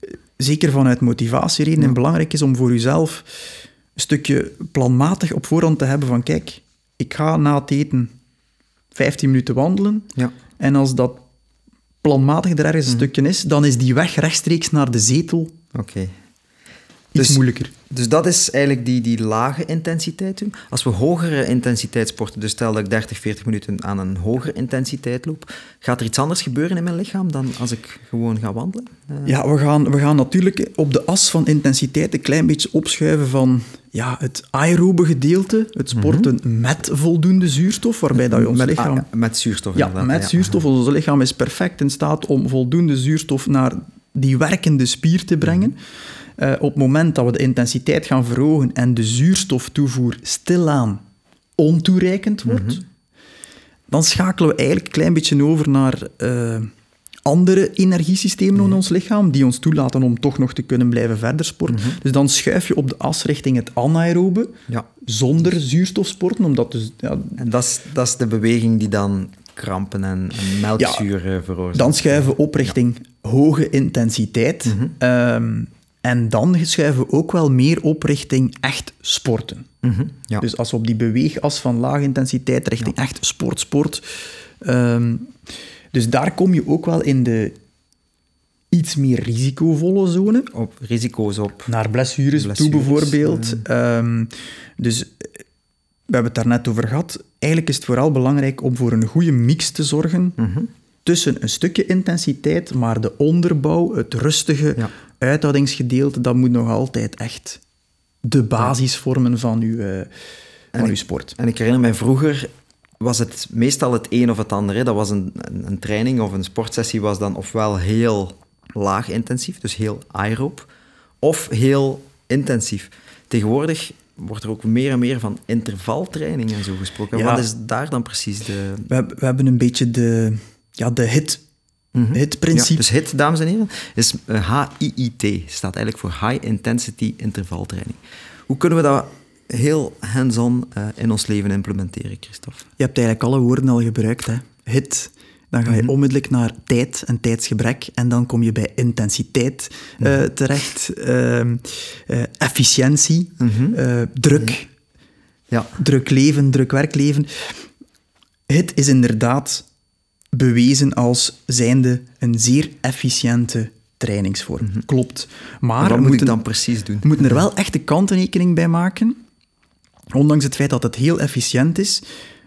eh, zeker vanuit motivatieredenen, belangrijk is om voor jezelf stukje planmatig op voorhand te hebben van, kijk, ik ga na het eten 15 minuten wandelen. Ja. En als dat planmatig er ergens een stukje is, dan is die weg rechtstreeks naar de zetel Oké. iets Dus- moeilijker. Dus dat is eigenlijk die, die lage intensiteit. Als we hogere intensiteit sporten, dus stel dat ik 30, 40 minuten aan een hogere intensiteit loop, gaat er iets anders gebeuren in mijn lichaam dan als ik gewoon ga wandelen? Eh, Ja, we gaan, we gaan natuurlijk op de as van intensiteit een klein beetje opschuiven van ja, het aerobe gedeelte, het sporten met voldoende zuurstof, waarbij dat je ons met, lichaam... ah, ja, met zuurstof Ja, inderdaad, met zuurstof. Ons lichaam is perfect in staat om voldoende zuurstof naar die werkende spier te brengen. Eh, op het moment dat we de intensiteit gaan verhogen en de zuurstoftoevoer stilaan ontoereikend wordt, dan schakelen we eigenlijk een klein beetje over naar eh, andere energiesystemen in ons lichaam, die ons toelaten om toch nog te kunnen blijven verder sporten. Dus dan schuif je op de as richting het anaerobe, Ja. zonder zuurstof sporten, omdat dus... Ja, En dat is, dat is de beweging die dan krampen en, en melkzuur eh, veroorzaakt. Dan schuiven we op richting hoge intensiteit. Ehm, en dan schuiven we ook wel meer op richting echt sporten. Mhm, ja. Dus als we op die beweegas van lage intensiteit richting echt sport, sport. ehm, dus daar kom je ook wel in de iets meer risicovolle zone. Op risico's op. Naar blessures, Blessures, toe bijvoorbeeld. Ehm, dus eh, we hebben het daar net over gehad. Eigenlijk is het vooral belangrijk om voor een goede mix te zorgen Mhm. tussen een stukje intensiteit, maar de onderbouw, het rustige Ja. uithoudingsgedeelte, dat moet nog altijd echt de basis vormen van uw, eh, van ik- uw sport. En ik herinner mij vroeger was het meestal het een of het ander. hè. Dat was een, een, een training of een sportsessie was dan ofwel heel laag intensief, dus heel aerob, of heel intensief. Tegenwoordig wordt er ook meer en meer van intervaltraining en zo gesproken. Ja. Wat is daar dan precies de... We, hebben- we hebben een beetje de, ja, de hit, Mhm. hitprincipe. Ja, dus HIT, dames en heren, is eh, HIIT. Staat eigenlijk voor High Intensity Intervaltraining. Hoe kunnen we dat heel hands-on eh, in ons leven implementeren, Christophe? Je hebt eigenlijk alle woorden al gebruikt. Hè. Hit, dan ga je Mhm. onmiddellijk naar tijd en tijdsgebrek. En dan kom je bij intensiteit eh, Mhm. terecht. Ehm, eh, efficiëntie, Mhm. druk, Ja. druk leven, druk werkleven. Het is inderdaad bewezen als zijnde een zeer efficiënte trainingsvorm. Klopt. Maar wat we moet moeten, ik dan precies doen? we moeten er wel echt de kanttekening bij maken. Ondanks het feit dat het heel efficiënt is,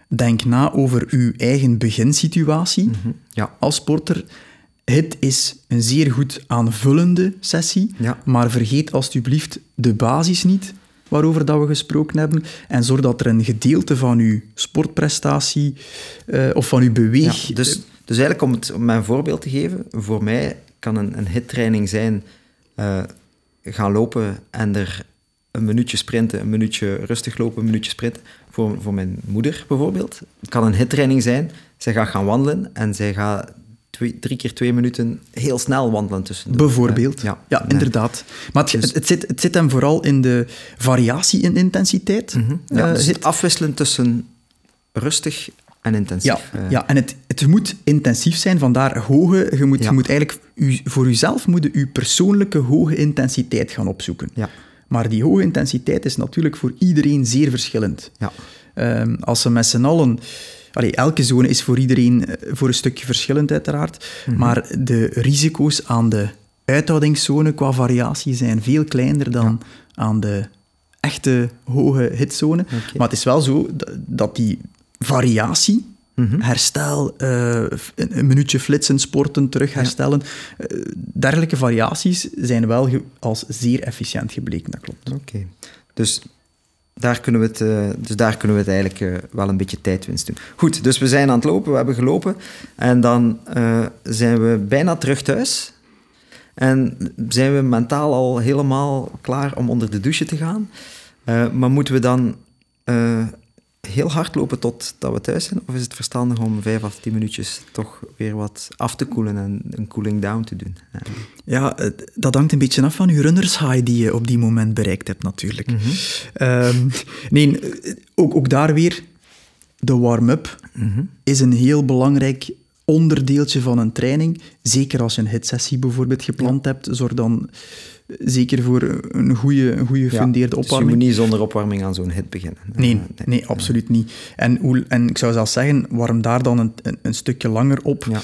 denk na over uw eigen beginsituatie Ja. als sporter. Het is een zeer goed aanvullende sessie, Ja. maar vergeet alstublieft de basis niet waarover dat we gesproken hebben en zorg dat er een gedeelte van uw sportprestatie eh, of van uw beweeg... Ja, dus, dus eigenlijk om, het, om mijn voorbeeld te geven, voor mij kan een, een hittraining zijn eh, gaan lopen en er een minuutje sprinten, een minuutje rustig lopen, een minuutje sprinten. Voor, voor mijn moeder bijvoorbeeld het kan een hittraining zijn. Zij gaat gaan wandelen en zij gaat twee, drie keer twee minuten heel snel wandelen tussendoor. Bijvoorbeeld. Ja, Ja, Nee. inderdaad. Maar het, Dus- het, het zit, het zit hem vooral in de variatie in intensiteit. Ja, Eh, dus zit- het afwisselen tussen rustig en intensief. ja, Eh, ja, en het, het moet intensief zijn, vandaar hoge... Je moet, Ja. je moet eigenlijk u, voor jezelf moet je persoonlijke hoge intensiteit gaan opzoeken. ja, Maar die hoge intensiteit is natuurlijk voor iedereen zeer verschillend. ja. Ehm, als ze met z'n allen... Allee, elke zone is voor iedereen eh, voor een stukje verschillend, uiteraard. Mhm. Maar de risico's aan de uithoudingszone qua variatie zijn veel kleiner dan aan de echte hoge hitzone. Maar het is wel zo dat die variatie, Mhm. herstel, eh, een minuutje flitsen, sporten, terug herstellen, eh, dergelijke variaties zijn wel als zeer efficiënt gebleken, dat klopt. Oké. Dus daar kunnen we het, eh, dus daar kunnen we het eigenlijk wel een beetje tijdwinst doen. Goed, dus we zijn aan het lopen, we hebben gelopen. En dan zijn we bijna terug thuis. En zijn we mentaal al helemaal klaar om onder de douche te gaan. Maar moeten we dan heel hard lopen totdat we thuis zijn? Of is het verstandig om vijf of tien minuutjes toch weer wat af te koelen en een cooling down te doen? Ja, dat hangt een beetje af van je runners high die je op die moment bereikt hebt, natuurlijk. Mhm. Ehm, nee, ook, ook daar weer, de warm-up mhm. is een heel belangrijk onderdeeltje van een training. Zeker als je een hitsessie bijvoorbeeld gepland hebt, zorg dan zeker voor een goede, een goede Ja, gefundeerde dus je opwarming. moet niet zonder opwarming aan zo'n hit beginnen. Nee, Eh, nee, absoluut niet. En, hoe, en ik zou zelfs zeggen, warm daar dan een, een, een stukje langer op, Ja.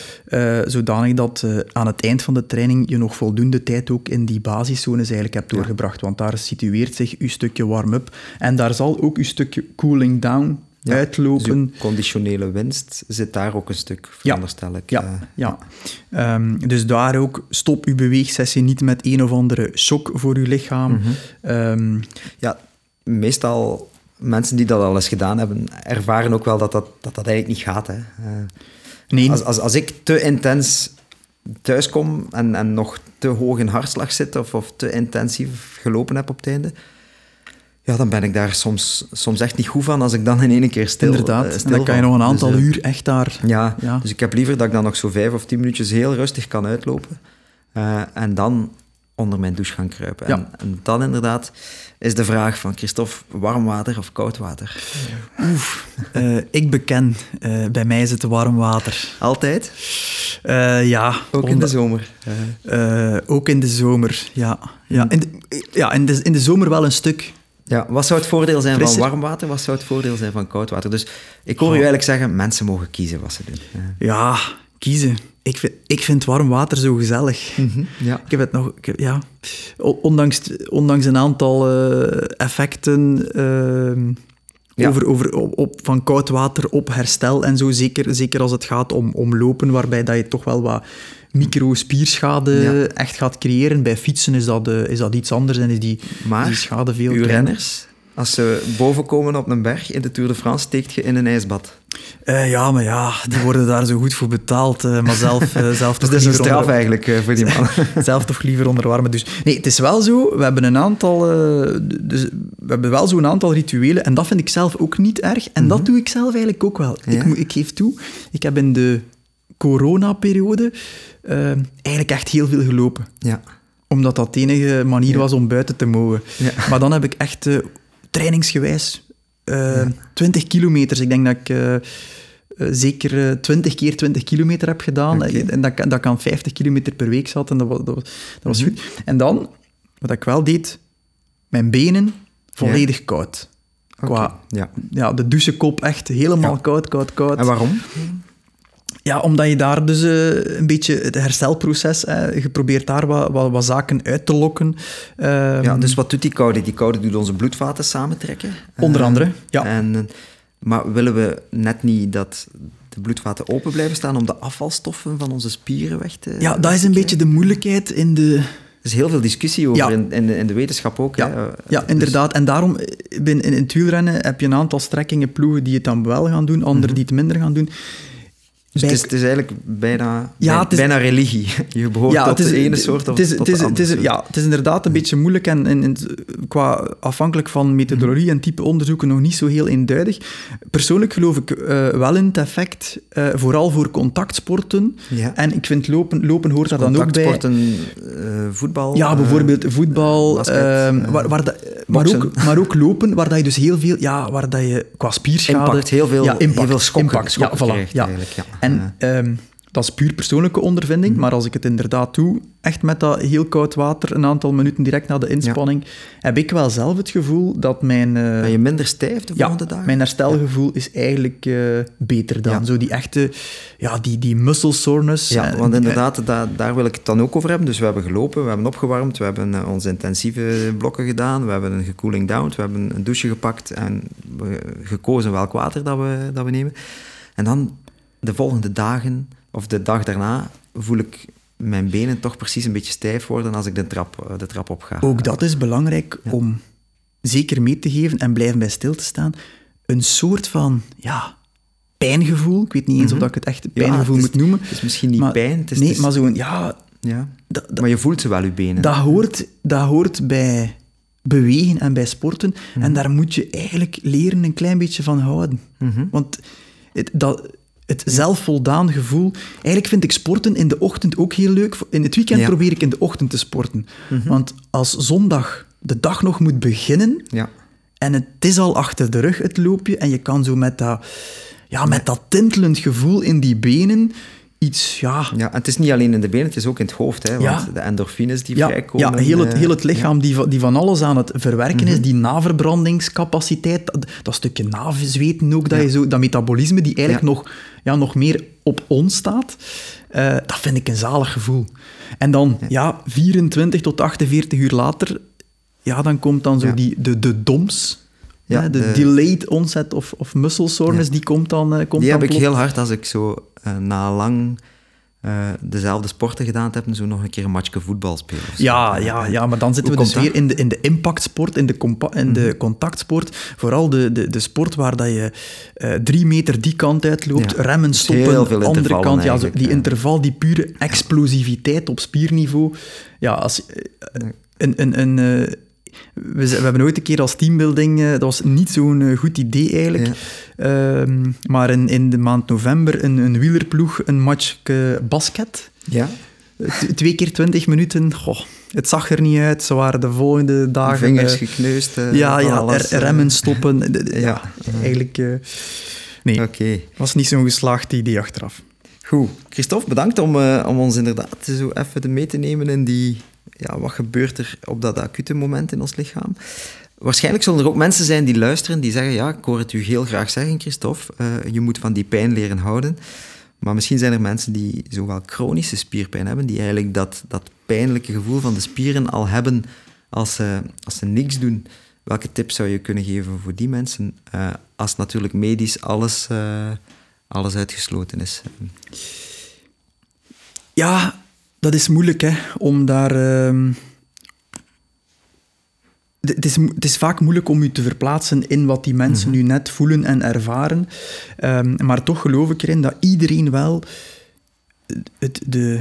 eh, zodanig dat eh, aan het eind van de training je nog voldoende tijd ook in die basiszones eigenlijk hebt doorgebracht. Want daar situeert zich uw stukje warm-up. En daar zal ook uw stukje cooling down Ja, uitlopen. Dus conditionele winst zit daar ook een stuk, veronderstel ik. Ja, eh. ja. Ehm, dus daar ook, stop uw beweegsessie niet met een of andere shock voor uw lichaam. Mhm. Ehm, ja, meestal mensen die dat al eens gedaan hebben, ervaren ook wel dat dat, dat, dat eigenlijk niet gaat. Hè. Eh, nee, als, als, als ik te intens thuiskom en, en nog te hoog in hartslag zit of, of te intensief gelopen heb op het einde, ja, dan ben ik daar soms, soms echt niet goed van als ik dan in één keer stil inderdaad. eh, en dan kan je nog een aantal Dus, eh, uur echt daar... Ja, Ja. dus ik heb liever dat ik dan nog zo vijf of tien minuutjes heel rustig kan uitlopen. eh, en dan onder mijn douche gaan kruipen. Ja. En, en dan inderdaad is de vraag van Christophe, warm water of koud water? Oef, ik beken, bij mij is het warm water. Altijd? Ja. Ook in de zomer? Ook in de zomer, ja. Hmm. Ja, in de, ja in, de, in de zomer wel een stuk. Ja, wat zou het voordeel zijn Frisser. van warm water? Wat zou het voordeel zijn van koud water? Dus ik hoor u eigenlijk zeggen, mensen mogen kiezen wat ze doen. Ja, kiezen. Ik vind, ik vind warm water zo gezellig. Ja. Ik heb het nog... heb- ja. Ondanks, ondanks een aantal eh, effecten ehm, Ja. over, over, op, op- van koud water op herstel en zo, zeker, zeker als het gaat om, om lopen, waarbij dat je toch wel wat micro-spierschade Ja. echt gaat creëren. Bij fietsen is dat, eh, is dat iets anders en is die, Maar die schade veel Uw kleiner. renners, als ze boven komen op een berg in de Tour de France, steekt je in een ijsbad. Eh, ja, maar ja, die worden daar zo goed voor betaald. eh, maar zelf, eh, zelf Dus toch dat is een straf onder- eigenlijk voor die man. zelf toch liever onder warmen. Dus nee, het is wel zo. We hebben een aantal, eh, dus we hebben wel zo'n aantal rituelen en dat vind ik zelf ook niet erg. En dat doe ik zelf eigenlijk ook wel. Ja? Ik, moet- ik geef toe, ik heb in de coronaperiode eh, eigenlijk echt heel veel gelopen. ja. Omdat dat de enige manier Ja. was om buiten te mogen. Ja. Maar dan heb ik echt eh, trainingsgewijs eh 20 kilometers. Ik denk dat ik eh, eh, zeker eh, 20 keer 20 kilometer heb gedaan. En dat, kan- dat ik aan 50 kilometer per week zat. En dat was, dat Mhm. goed. En dan, wat ik wel deed, mijn benen volledig koud. Qua. Ja. ja, de douchekop echt helemaal Ja. koud, koud, koud. En waarom? Ja, omdat je daar dus eh, een beetje het herstelproces, je probeert daar wat, wat, wat zaken uit te lokken. Ehm, Ja, dus wat doet die koude? Die koude doet onze bloedvaten samentrekken. Onder Eh, andere, ja. En, eh, maar willen we net niet dat de bloedvaten open blijven staan om de afvalstoffen van onze spieren weg te Ja, dat is een beetje de moeilijkheid in de... Er is heel veel discussie over Ja. in, in, de, in de wetenschap ook. Ja, hè. ja Dus- inderdaad. En daarom, in, in het wielrennen heb je een aantal strekkingen, ploegen die het dan wel gaan doen, anderen die het minder gaan doen. Dus Bij- het, is, het is eigenlijk bijna, Ja, bij- is- bijna religie. Je behoort tot de ene soort of is, tot de is, het andere is. Ja, het is inderdaad een beetje moeilijk en, en, en qua afhankelijk van methodologie en type onderzoeken nog niet zo heel eenduidig. Persoonlijk geloof ik eh, wel in het effect, eh, vooral voor contactsporten. Ja. En ik vind lopen, lopen hoort daar dan ook bij. Contactsporten, eh, voetbal. Ja, bijvoorbeeld voetbal, basket, ehm, eh, waar, waar maar, ook, maar ook lopen, waar dat je dus heel veel, ja, waar dat je qua spierschade... Impact, heel veel, ja, impact, heel veel schokken, impact, schokken ja, voilà, krijgt ja. Ja. En ehm, dat is puur persoonlijke ondervinding, maar als ik het inderdaad doe, echt met dat heel koud water, een aantal minuten direct na de inspanning, heb ik wel zelf het gevoel dat mijn... eh, ben je minder stijf de ja, volgende dagen? mijn herstelgevoel is eigenlijk eh, beter dan. Zo die echte, ja, die, die muscle soreness. Ja, eh, want inderdaad, da- daar wil ik het dan ook over hebben. Dus we hebben gelopen, we hebben opgewarmd, we hebben onze intensieve blokken gedaan, we hebben een gecooling down, we hebben een douche gepakt en we- gekozen welk water dat we, dat we nemen. En dan de volgende dagen, of de dag daarna, voel ik mijn benen toch precies een beetje stijf worden als ik de trap, eh, de trap op ga. Ook dat is belangrijk om zeker mee te geven en blijven bij stil te staan. Een soort van ja, pijngevoel. Ik weet niet eens of dat ik het echt Mhm. Ja, pijngevoel het is- moet noemen. Het is misschien niet Maar- pijn, het is, nee, het is- maar zo'n ja, ja. maar je voelt ze wel, je benen. dat, hoort, dat hoort bij bewegen en bij sporten. Mhm. En daar moet je eigenlijk leren een klein beetje van houden. Mhm. Want het, dat, het zelfvoldaan gevoel... Eigenlijk vind ik sporten in de ochtend ook heel leuk. In het weekend Ja. probeer ik in de ochtend te sporten. Want als zondag de dag nog moet beginnen... Ja. En het is al achter de rug, het loopje. En je kan zo met dat, ja, met dat tintelend gevoel in die benen iets... Ja, ja, en het is niet alleen in de benen, het is ook in het hoofd. Hè, want Ja. de endorfines die ja, vrijkomen... ja heel, het, eh, heel het lichaam die, van- die van alles aan het verwerken Mhm. is. Die naverbrandingscapaciteit. Dat, dat stukje navenzweten ook. Dat, je zo, dat metabolisme die eigenlijk nog, ja, nog meer op ons staat. eh, dat vind ik een zalig gevoel. En dan, ja, 24 tot 48 uur later... Ja, dan komt dan zo die, de, de DOMS... Ja, de, de- delayed onset of, of muscle soreness, die komt dan, eh, komt Die dan heb ik heel hard als ik zo eh, na lang eh, dezelfde sporten gedaan heb en zo nog een keer een matchje voetbal spelen. Ja, ja, ja, maar dan zitten we dus weer in de, in de impactsport, in de, in Mhm. de contactsport. Vooral de, de, de sport waar dat je drie meter die kant uitloopt, Ja. remmen, stoppen, veel andere kant. Ja, zo, die ja. interval, die pure explosiviteit op spierniveau. Ja, als, eh, een, een, een, we, we hebben ooit een keer als teambuilding, eh, dat was niet zo'n eh, goed idee eigenlijk, Ehm, maar in, in de maand november een, een wielerploeg, een match basket. Ja, T- Twee keer twintig minuten. Goh, het zag er niet uit. Ze waren de volgende dagen... vingers eh, gekneusd. eh, ja, ja alles, er- eh. remmen, stoppen. Ja. ja, eigenlijk... eh, nee, Oké. was niet zo'n geslaagd idee achteraf. Goed. Christophe, bedankt om, eh, om ons inderdaad zo even mee te nemen in die... Ja, wat gebeurt er op dat acute moment in ons lichaam? Waarschijnlijk zullen er ook mensen zijn die luisteren, die zeggen... Ja, ik hoor het u heel graag zeggen, Christophe. eh, je moet van die pijn leren houden. Maar misschien zijn er mensen die zowel chronische spierpijn hebben, die eigenlijk dat, dat pijnlijke gevoel van de spieren al hebben als ze, als ze niks doen. Welke tips zou je kunnen geven voor die mensen, uh, als natuurlijk medisch alles, uh, alles uitgesloten is? Ja, dat is moeilijk, hè, om daar... Uh het is, het is, vaak moeilijk om je te verplaatsen in wat die mensen mhm. nu net voelen en ervaren. Um, maar toch geloof ik erin dat iedereen wel het, de,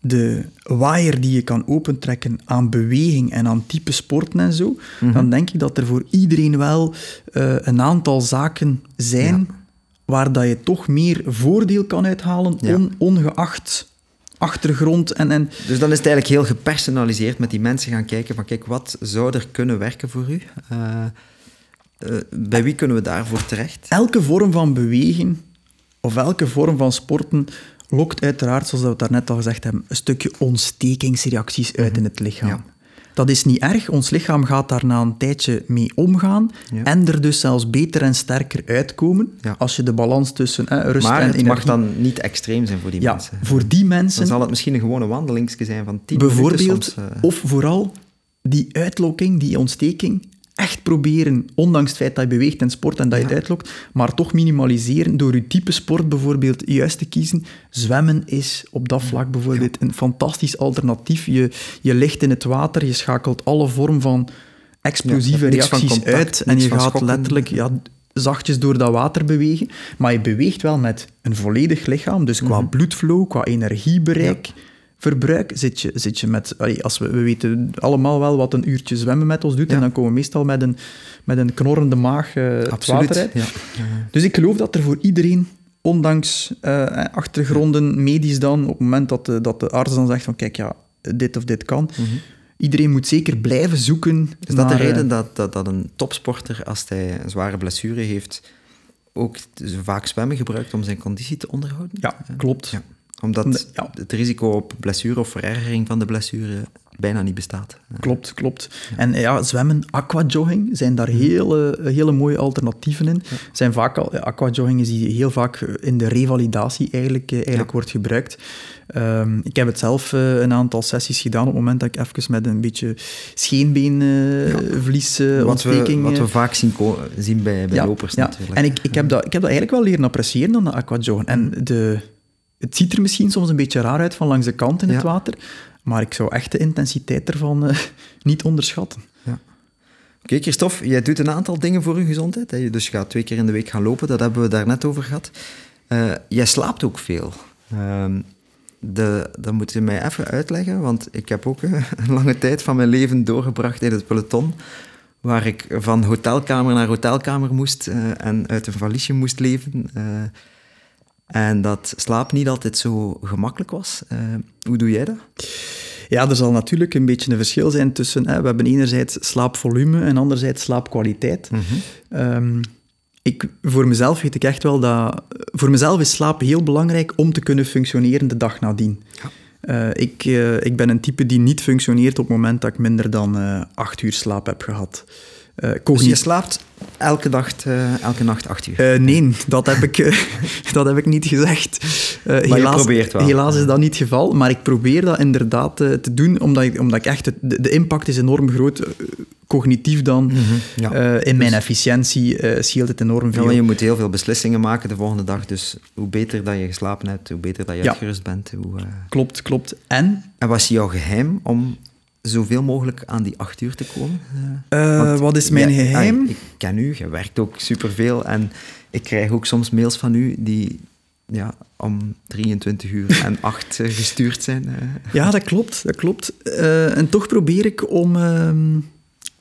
de waaier die je kan opentrekken aan beweging en aan type sporten en zo, mhm. dan denk ik dat er voor iedereen wel uh, een aantal zaken zijn waar dat je toch meer voordeel kan uithalen, on, ongeacht achtergrond. En, en... Dus dan is het eigenlijk heel gepersonaliseerd met die mensen gaan kijken van kijk, wat zou er kunnen werken voor u? Uh, bij wie kunnen we daarvoor terecht? Elke vorm van beweging of elke vorm van sporten lokt uiteraard, zoals we het daarnet al gezegd hebben, een stukje ontstekingsreacties uit mhm. in het lichaam. Dat is niet erg. Ons lichaam gaat daar na een tijdje mee omgaan en er dus zelfs beter en sterker uitkomen als je de balans tussen rust en energie... Maar het mag dan niet extreem zijn voor die ja, mensen. voor die mensen... Dan zal het misschien een gewone wandelingsje zijn van 10 Bijvoorbeeld, soms, uh... of vooral die uitlokking, die ontsteking, echt proberen, ondanks het feit dat je beweegt en sport en dat je het uitlokt, maar toch minimaliseren door je type sport bijvoorbeeld juist te kiezen. Zwemmen is op dat vlak bijvoorbeeld een fantastisch alternatief. Je, je ligt in het water, je schakelt alle vorm van explosieve reacties uit en je gaat letterlijk ja, zachtjes door dat water bewegen. Maar je beweegt wel met een volledig lichaam, dus qua mm bloedflow, qua energiebereik verbruik zit je, zit je met... Als we, we weten allemaal wel wat een uurtje zwemmen met ons doet, en dan komen we meestal met een, met een knorrende maag uh, het water uit. Ja. Dus ik geloof dat er voor iedereen, ondanks uh, achtergronden, medisch dan, op het moment dat de, dat de arts dan zegt van kijk, ja, dit of dit kan... Mhm. Iedereen moet zeker blijven zoeken. Is dat de reden dat, dat, dat een topsporter, als hij een zware blessure heeft, ook vaak zwemmen gebruikt om zijn conditie te onderhouden? Ja, klopt. Ja omdat ja. het risico op blessure of verergering van de blessure bijna niet bestaat. Klopt, klopt. En ja, zwemmen, aquajogging zijn daar mhm. hele, hele mooie alternatieven in. Zijn vaak al, aquajogging is die heel vaak in de revalidatie eigenlijk, eh, eigenlijk wordt gebruikt. Um, ik heb het zelf uh, een aantal sessies gedaan op het moment dat ik even met een beetje scheenbeenvliesontsteking... Uh, wat, we, wat we vaak zien, zien bij, bij lopers natuurlijk. En ik, ik, heb dat, ik heb dat eigenlijk wel leren appreciëren dan de aquajoggen. En de het ziet er misschien soms een beetje raar uit van langs de kant in het water, maar ik zou echt de intensiteit ervan uh, niet onderschatten. Ja. Oké, Christophe, jij doet een aantal dingen voor je gezondheid. Hè? Dus je gaat twee keer in de week gaan lopen, dat hebben we daar net over gehad. Uh, jij slaapt ook veel. Uh, de, dat moet je mij even uitleggen, want ik heb ook een lange tijd van mijn leven doorgebracht in het peloton, waar ik van hotelkamer naar hotelkamer moest en uit een valiesje moest leven. En dat slaap niet altijd zo gemakkelijk was. Uh, hoe doe jij dat? Ja, er zal natuurlijk een beetje een verschil zijn tussen... Hè, we hebben enerzijds slaapvolume en anderzijds slaapkwaliteit. Mm -hmm. ik, voor mezelf weet ik echt wel dat... Voor mezelf is slaap heel belangrijk om te kunnen functioneren de dag nadien. Ja. Uh, ik, uh, ik ben een type die niet functioneert op het moment dat ik minder dan acht uur slaap heb gehad. Dus je slaapt elke, dag, uh, elke nacht acht uur? Uh, nee, dat heb ik, dat heb ik niet gezegd. helaas, helaas is dat niet het geval, maar ik probeer dat inderdaad te doen, omdat ik, omdat ik echt... Het, de, de, impact is enorm groot, cognitief dan. Mm -hmm, ja. in mijn dus- efficiëntie scheelt het enorm veel. Ja, je moet heel veel beslissingen maken de volgende dag, dus hoe beter dat je geslapen hebt, hoe beter dat je ja. uitgerust bent. Hoe, klopt, klopt. En? En wat is jouw geheim om zoveel mogelijk aan die acht uur te komen? Uh, wat is mijn geheim? ik ken u, je werkt ook superveel en ik krijg ook soms mails van u die ja, om 23 uur en 8 eh, gestuurd zijn. Ja, dat klopt. Dat klopt. Uh, en toch probeer ik om ehm,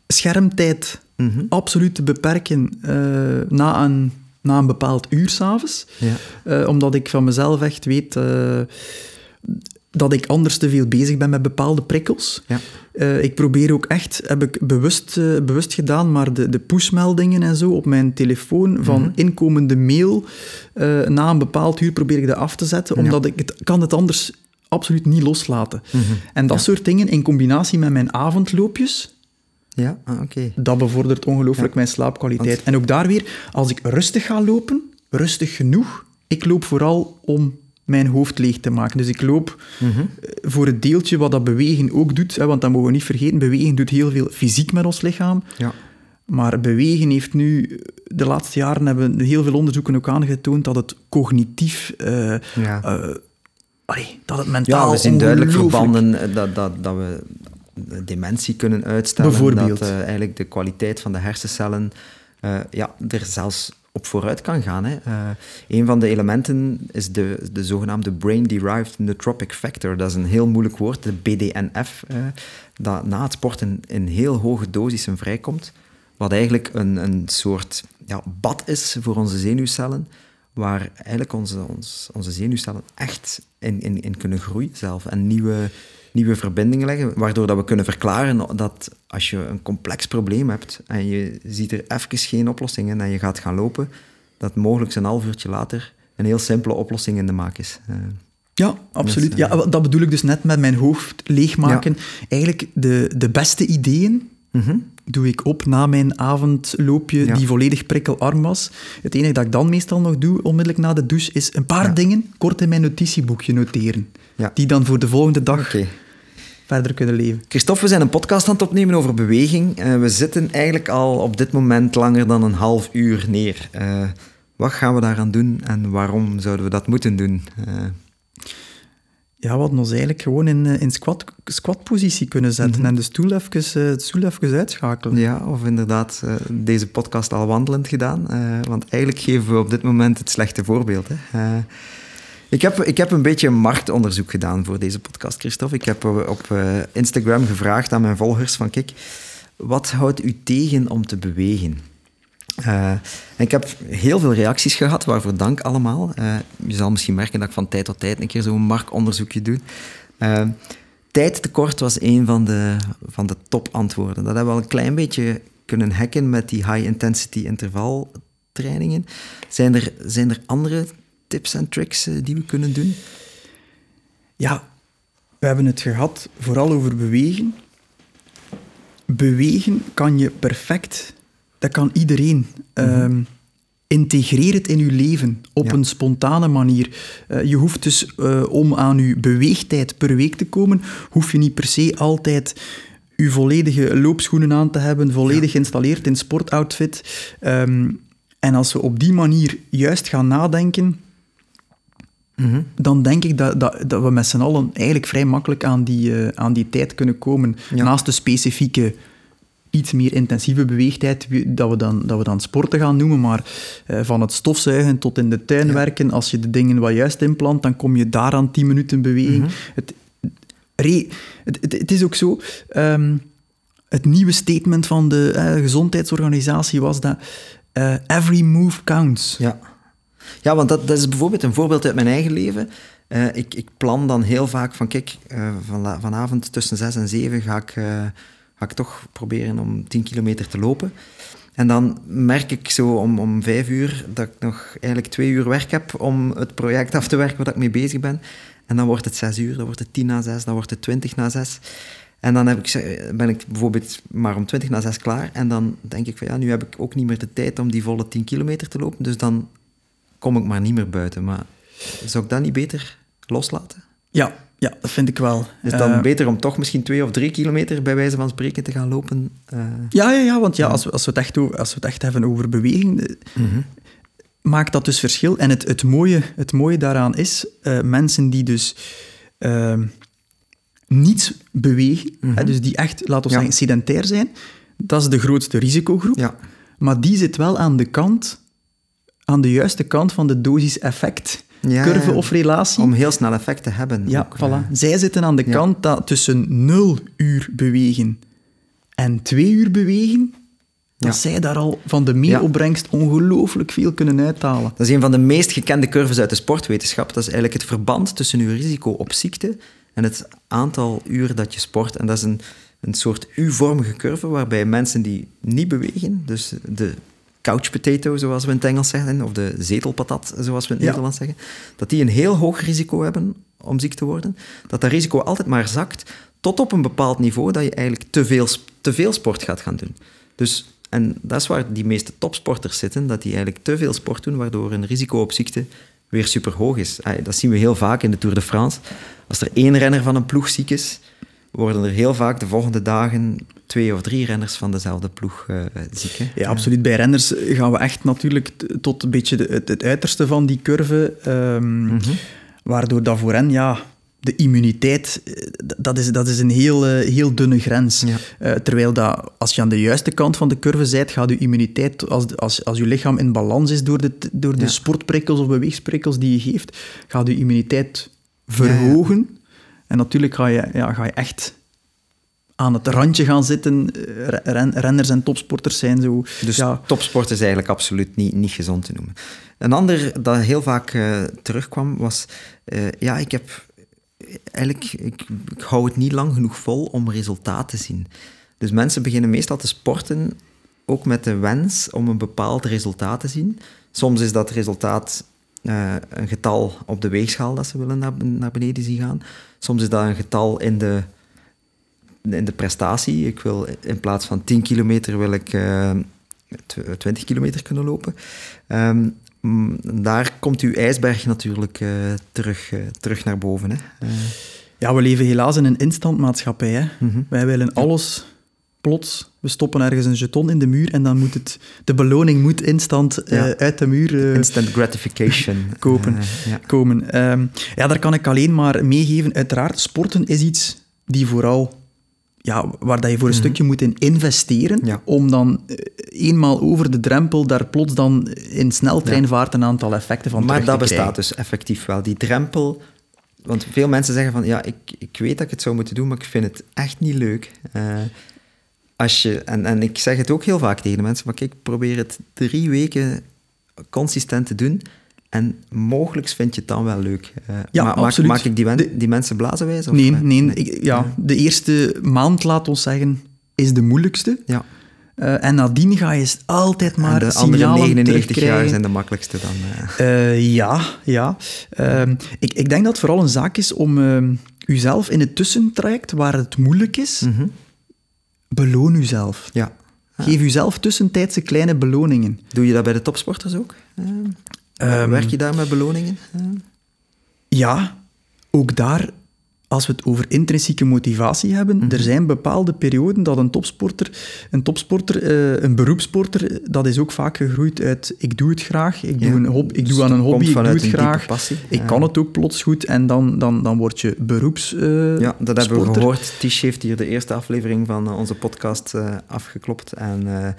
schermtijd mm absoluut te beperken na, een, na een bepaald uur s'avonds. Ja. omdat ik van mezelf echt weet dat ik anders te veel bezig ben met bepaalde prikkels. Ja. Uh, ik probeer ook echt, heb ik bewust, uh, bewust gedaan, maar de, de pushmeldingen en zo op mijn telefoon van mhm. inkomende mail uh, na een bepaald uur probeer ik dat af te zetten, omdat ik het, kan het anders absoluut niet loslaten. Mm En dat soort dingen in combinatie met mijn avondloopjes, ja, ah, okay. dat bevordert ongelooflijk mijn slaapkwaliteit. En ook daar weer, als ik rustig ga lopen, rustig genoeg, ik loop vooral om mijn hoofd leeg te maken. Dus ik loop Mhm. eh, voor het deeltje wat dat bewegen ook doet, hè, want dat mogen we niet vergeten, bewegen doet heel veel fysiek met ons lichaam. Ja. Maar bewegen heeft nu, de laatste jaren hebben heel veel onderzoeken ook aangetoond dat het cognitief, eh, Ja. eh, allee, dat het mentaal Ja, we zien duidelijk verbanden eh, dat, dat, dat we dementie kunnen uitstellen. Bijvoorbeeld. Dat eh, eigenlijk de kwaliteit van de hersencellen eh, ja, er zelfs op vooruit kan gaan. Hè. Eh, een van de elementen is de, de zogenaamde Brain-Derived Nootropic Factor. Dat is een heel moeilijk woord, de BDNF, eh, dat na het sporten in heel hoge dosissen vrijkomt. Wat eigenlijk een, een soort ja, bad is voor onze zenuwcellen, waar eigenlijk onze, ons, onze zenuwcellen echt in, in, in kunnen groeien zelf en nieuwe, nieuwe verbindingen leggen, waardoor dat we kunnen verklaren dat als je een complex probleem hebt en je ziet er even geen oplossing in en je gaat gaan lopen, dat mogelijk een half uurtje later een heel simpele oplossing in de maak is. Eh, Ja, absoluut. Dus, eh, ja, dat bedoel ik dus net met mijn hoofd leegmaken. Eigenlijk de, de beste ideeën mhm. doe ik op na mijn avondloopje Ja. die volledig prikkelarm was. Het enige dat ik dan meestal nog doe, onmiddellijk na de douche, is een paar Ja. dingen kort in mijn notitieboekje noteren. Ja. Die dan voor de volgende dag verder kunnen leven. Christophe, we zijn een podcast aan het opnemen over beweging. Eh, we zitten eigenlijk al op dit moment langer dan een half uur neer. Eh, wat gaan we daaraan doen en waarom zouden we dat moeten doen? Eh, Ja, we hadden ons eigenlijk gewoon in, in squat, squatpositie kunnen zetten Mhm. en de stoel even, de stoel even uitschakelen. ja, of inderdaad deze podcast al wandelend gedaan. Want eigenlijk geven we op dit moment het slechte voorbeeld. Hè. Ik, heb, ik heb een beetje marktonderzoek gedaan voor deze podcast, Christophe. Ik heb eh, op eh, Instagram gevraagd aan mijn volgers van kijk, wat houdt u tegen om te bewegen? Eh, en ik heb heel veel reacties gehad, waarvoor dank allemaal. Je zal misschien merken dat ik van tijd tot tijd een keer zo'n marktonderzoekje doe. Eh, tijdtekort was een van de, van de topantwoorden. Dat hebben we al een klein beetje kunnen hacken met die high-intensity intervaltrainingen. Zijn er, zijn er andere tips en tricks eh, die we kunnen doen? Ja, we hebben het gehad vooral over bewegen. Bewegen kan je perfect, dat kan iedereen. Ehm, integreer het in je leven op Ja. een spontane manier. Eh, je hoeft dus eh, om aan je beweegtijd per week te komen, hoef je niet per se altijd je volledige loopschoenen aan te hebben, volledig geïnstalleerd in sportoutfit. Ehm, en als we op die manier juist gaan nadenken, dan denk ik dat, dat, dat we met z'n allen eigenlijk vrij makkelijk aan die, eh, aan die tijd kunnen komen. Ja. Naast de specifieke, iets meer intensieve beweegtijd, dat we dan, dat we dan sporten gaan noemen, maar eh, van het stofzuigen tot in de tuin werken, als je de dingen wat juist inplant, dan kom je daaraan 10 minuten beweging. het, re- het, het, het is ook zo... ehm, het nieuwe statement van de eh, gezondheidsorganisatie was dat every move counts. Ja, ja want dat, dat is bijvoorbeeld een voorbeeld uit mijn eigen leven. Eh, ik, ik plan dan heel vaak van, kijk, eh, van, vanavond tussen zes en zeven ga ik, eh, ga ik toch proberen om 10 kilometer te lopen. En dan merk ik zo om, om vijf uur dat ik nog eigenlijk twee uur werk heb om het project af te werken waar ik mee bezig ben. En dan wordt het zes uur, dan wordt het tien na zes, dan wordt het twintig na zes. En dan heb ik, ben ik bijvoorbeeld maar om 20 na 6 klaar. En dan denk ik van ja, nu heb ik ook niet meer de tijd om die volle 10 kilometer te lopen. Dus dan kom ik maar niet meer buiten. Maar zou ik dat niet beter loslaten? Ja, ja, dat vind ik wel. Is het dan Eh, beter om toch misschien 2 of 3 kilometer bij wijze van spreken te gaan lopen? Eh, Ja, ja, ja want ja, als, we, als, we het echt over, als we het echt hebben over beweging, eh, maakt dat dus verschil. En het, het, mooie, het mooie daaraan is, mensen die dus ehm, niets bewegen, hè, dus die echt, laten we Ja. zeggen, sedentair zijn, dat is de grootste risicogroep. ja, Maar die zit wel aan de kant, aan de juiste kant van de dosis-effect Ja, curve ja. of relatie. om heel snel effect te hebben. Ja, ook, voilà. Zij zitten aan de ja. kant dat tussen 0 uur bewegen en 2 uur bewegen, dat Ja. zij daar al van de meeopbrengst ongelooflijk veel kunnen uithalen. Dat is een van de meest gekende curves uit de sportwetenschap. Dat is eigenlijk het verband tussen uw risico op ziekte en het aantal uur dat je sport. En dat is een, een soort U-vormige curve waarbij mensen die niet bewegen, dus de couch potato, zoals we in het Engels zeggen, of de zetelpatat, zoals we in het Ja. Nederlands zeggen, dat die een heel hoog risico hebben om ziek te worden. Dat dat risico altijd maar zakt tot op een bepaald niveau dat je eigenlijk te veel, te veel sport gaat gaan doen. Dus, en dat is waar die meeste topsporters zitten, dat die eigenlijk te veel sport doen, waardoor hun risico op ziekte weer super hoog is. Dat zien we heel vaak in de Tour de France. Als er één renner van een ploeg ziek is, worden er heel vaak de volgende dagen twee of drie renners van dezelfde ploeg uh, ziek. Hè? Ja, absoluut. Bij renners gaan we echt natuurlijk tot een beetje de, het, het, uiterste van die curve. Um, mm -hmm. Waardoor dat voor hen, ja, de immuniteit, dat is, dat is een heel, heel dunne grens. Ja. Uh, terwijl dat, als je aan de juiste kant van de curve bent, gaat je immuniteit, als, als, als je lichaam in balans is door de, door de ja. sportprikkels of beweegsprikkels die je geeft, gaat je immuniteit verhogen. Ja, en natuurlijk ga je, ja, ga je echt aan het randje gaan zitten. Ren, renners en topsporters zijn zo... Dus ja. topsport is eigenlijk absoluut niet, niet gezond te noemen. Een ander dat heel vaak uh, terugkwam was... Uh, ja, ik heb... Eigenlijk, ik, ik hou het niet lang genoeg vol om resultaat te zien. Dus mensen beginnen meestal te sporten ook met de wens om een bepaald resultaat te zien. Soms is dat resultaat uh, een getal op de weegschaal dat ze willen naar, naar beneden zien gaan. Soms is dat een getal in de in de prestatie. Ik wil in plaats van 10 kilometer wil ik uh, 20 kilometer kunnen lopen. Um, daar komt uw ijsberg natuurlijk uh, terug, uh, terug naar boven. Hè. Ja, we leven helaas in een instantmaatschappij. Hè. Mm -hmm. Wij willen alles plots. We stoppen ergens een jeton in de muur en dan moet het, de beloning moet instant ja. uit de muur... instant gratification. kopen, ja. komen. Um, ja, daar kan ik alleen maar meegeven. Uiteraard, sporten is iets die vooral ja, waar dat je voor een mm -hmm. stukje moet in investeren, ja. om dan eenmaal over de drempel daar plots dan in sneltreinvaart een aantal effecten van Maar dat bestaat krijgen. dus effectief wel. Die drempel... Want veel mensen zeggen van, ja, ik, ik weet dat ik het zou moeten doen, maar ik vind het echt niet leuk. Uh, als je, en, en ik zeg het ook heel vaak tegen de mensen, maar kijk, probeer het drie weken consistent te doen en mogelijk vind je het dan wel leuk. Uh, ja, ma absoluut. Maak ik die, de, die mensen blazenwijs? Of, nee, nee, nee. Ik, ja, de eerste maand, laat ons zeggen, is de moeilijkste. Ja. Uh, en nadien ga je altijd maar de andere 99 jaar zijn de makkelijkste dan. Uh. Ja, ja. Ehm, ik, ik denk dat het vooral een zaak is om ehm, uzelf in het tussentraject, waar het moeilijk is, mm -hmm. Beloon uzelf. Ja. Geef uzelf tussentijdse kleine beloningen. Doe je dat bij de topsporters ook? Um, werk je daar met beloningen? Ja, ook daar als we het over intrinsieke motivatie hebben, mm -hmm. er zijn bepaalde perioden dat een topsporter, een topsporter, uh, een beroepssporter, dat is ook vaak gegroeid uit ik doe het graag, ik doe, een hobby, ik doe aan een hobby, ik doe het graag, passie. ik ja. kan het ook plots goed en dan, dan, dan word je beroeps uh, Ja, dat hebben sporter. we gehoord. Tish heeft hier de eerste aflevering van onze podcast uh, afgeklopt en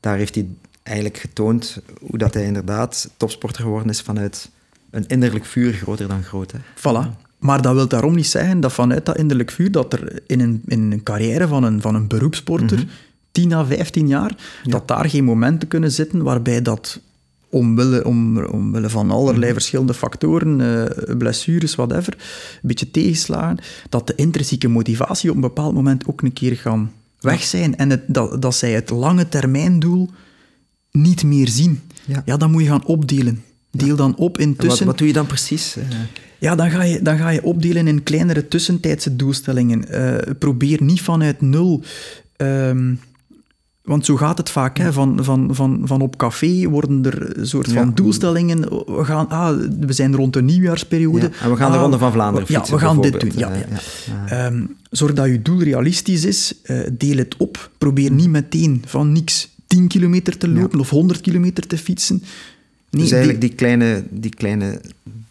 daar heeft hij eigenlijk getoond hoe dat hij inderdaad topsporter geworden is vanuit een innerlijk vuur groter dan groot. Hè. Voilà. Maar dat wil daarom niet zeggen dat vanuit dat innerlijk vuur, dat er in een, in een carrière van een, van een beroepssporter, mm -hmm. 10 à 15 jaar, ja. dat daar geen momenten kunnen zitten waarbij dat omwille, om, omwille van allerlei mm -hmm. verschillende factoren, uh, blessures, whatever, een beetje tegenslagen, dat de intrinsieke motivatie op een bepaald moment ook een keer gaan weg zijn en het, dat, dat zij het lange termijndoel niet meer zien. Ja, ja dan moet je gaan opdelen. Deel dan op intussen... Wat, wat doe je dan precies? Uh... Ja, dan ga, je, dan ga je opdelen in kleinere tussentijdse doelstellingen. Uh, probeer niet vanuit nul... Um, want zo gaat het vaak. Hè? Van, van, van, van op café worden er een soort van ja. doelstellingen. We, gaan, ah, we zijn rond de nieuwjaarsperiode. Ja, en we gaan ah, de Ronde van Vlaanderen Ja, fietsen, we gaan dit doen. Ja, ja. Um, zorg dat je doel realistisch is. Uh, deel het op. Probeer niet meteen van niks 10 kilometer te lopen of 100 kilometer te fietsen. Nee, dus eigenlijk die kleine, die kleine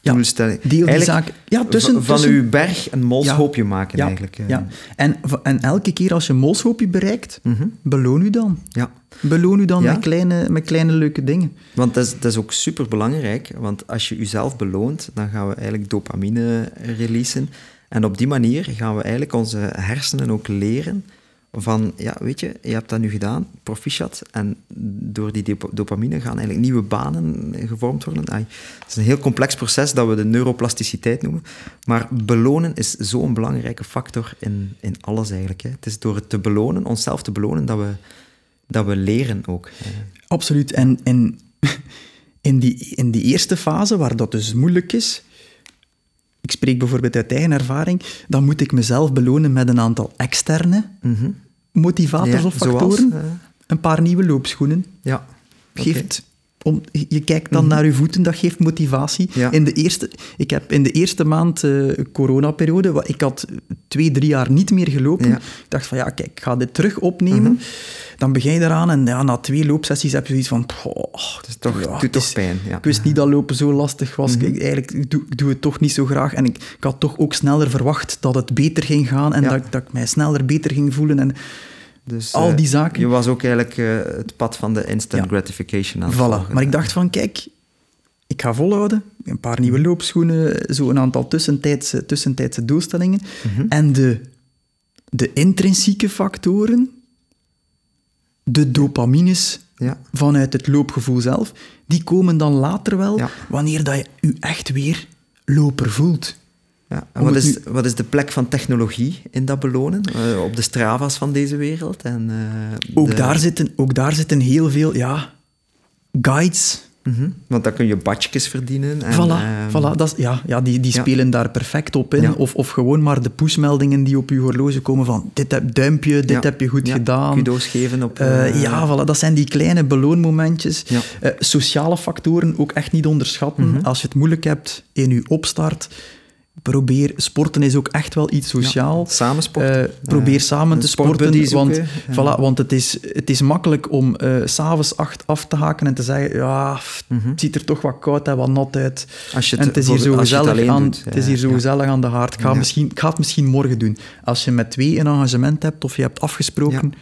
ja, doelstelling. Deel die zaak. Ja, tussen, van tussen, uw berg een molshoopje ja, maken ja, eigenlijk. Ja. En, en elke keer als je een molshoopje bereikt, mm -hmm. beloon u dan. Ja. Beloon u dan met, kleine, met kleine leuke dingen. Want dat is, dat is ook super belangrijk, want als je jezelf beloont, dan gaan we eigenlijk dopamine releasen. En op die manier gaan we eigenlijk onze hersenen ook leren van, ja, weet je, je hebt dat nu gedaan, proficiat, en door die dopamine gaan eigenlijk nieuwe banen gevormd worden. Ay, het is een heel complex proces dat we de neuroplasticiteit noemen, maar belonen is zo'n belangrijke factor in, in alles eigenlijk. Hè. Het is door het te belonen, onszelf te belonen, dat we, dat we leren ook. Absoluut, en, en in, die, in die eerste fase, waar dat dus moeilijk is, ik spreek bijvoorbeeld uit eigen ervaring, dan moet ik mezelf belonen met een aantal externe mm -hmm. Motivators ja, of factoren. Zoals, uh... Een paar nieuwe loopschoenen. Ja. Geeft om, je kijkt dan naar je voeten, dat geeft motivatie. Ja. In, de eerste, ik heb in de eerste maand eh coronaperiode, ik had twee, drie jaar niet meer gelopen. Ja. Ik dacht van ja, kijk, ik ga dit terug opnemen. Dan begin je eraan en ja, na twee loopsessies heb je zoiets van... poh, toch, ja, doet toch pijn. Ik wist niet dat lopen zo lastig was. Ik, eigenlijk ik doe, ik doe het toch niet zo graag. En ik, ik had toch ook sneller verwacht dat het beter ging gaan en dat, ik- dat ik mij sneller beter ging voelen. En Dus, al eh, die zaken. Je was ook eigenlijk eh, het pad van de instant Ja. gratification aan het Voilà. volgen. Maar ik dacht van, kijk, ik ga volhouden. Een paar nieuwe loopschoenen, zo een aantal tussentijdse, tussentijdse doelstellingen. Mhm. En de, de intrinsieke factoren, de dopamines Ja. vanuit het loopgevoel zelf, die komen dan later wel, Ja. wanneer dat je je echt weer loper voelt. Ja. En wat is, wat is de plek van technologie in dat belonen? Eh, op de Strava's van deze wereld? En, eh, Ook, de- daar zitten, ook daar zitten heel veel ja, guides. Mhm. Want dan kun je badjes verdienen. En, voilà, ehm, voilà dat is, ja, ja, die, die ja. spelen daar perfect op in. Ja. Of, of gewoon maar de pushmeldingen die op je horloge komen van dit heb, duimpje, dit ja. heb je goed gedaan. Kudo's geven op... Eh, ja, voilà, dat zijn die kleine beloonmomentjes. Sociale factoren ook echt niet onderschatten. Mhm. Als je het moeilijk hebt in je opstart, probeer... Sporten is ook echt wel iets sociaal. Samen sporten. Eh, probeer samen te sporten, want, voilà, want het, is, het is makkelijk om s s'avonds acht af te haken en te zeggen ja, pff, Mhm. het ziet er toch wat koud en wat nat uit. Als je en het is hier zo het gezellig aan, doet, het is ja, hier zo ja. gezellig aan de haard. Ik ga, Ja. misschien, ik ga het misschien morgen doen. Als je met twee een engagement hebt of je hebt afgesproken,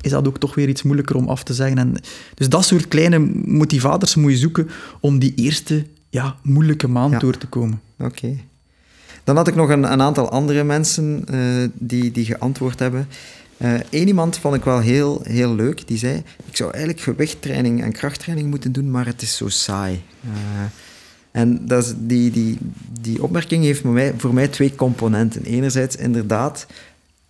is dat ook toch weer iets moeilijker om af te zeggen. En, dus dat soort kleine motivators moet je zoeken om die eerste ja, moeilijke maand Ja. door te komen. Oké. Dan had ik nog een, een aantal andere mensen eh, die, die geantwoord hebben. Eén iemand vond ik wel heel, heel leuk. Die zei, ik zou eigenlijk gewichttraining en krachttraining moeten doen, maar het is zo saai. Eh, en dat is, die, die, die opmerking heeft voor mij, voor mij twee componenten. Enerzijds, inderdaad,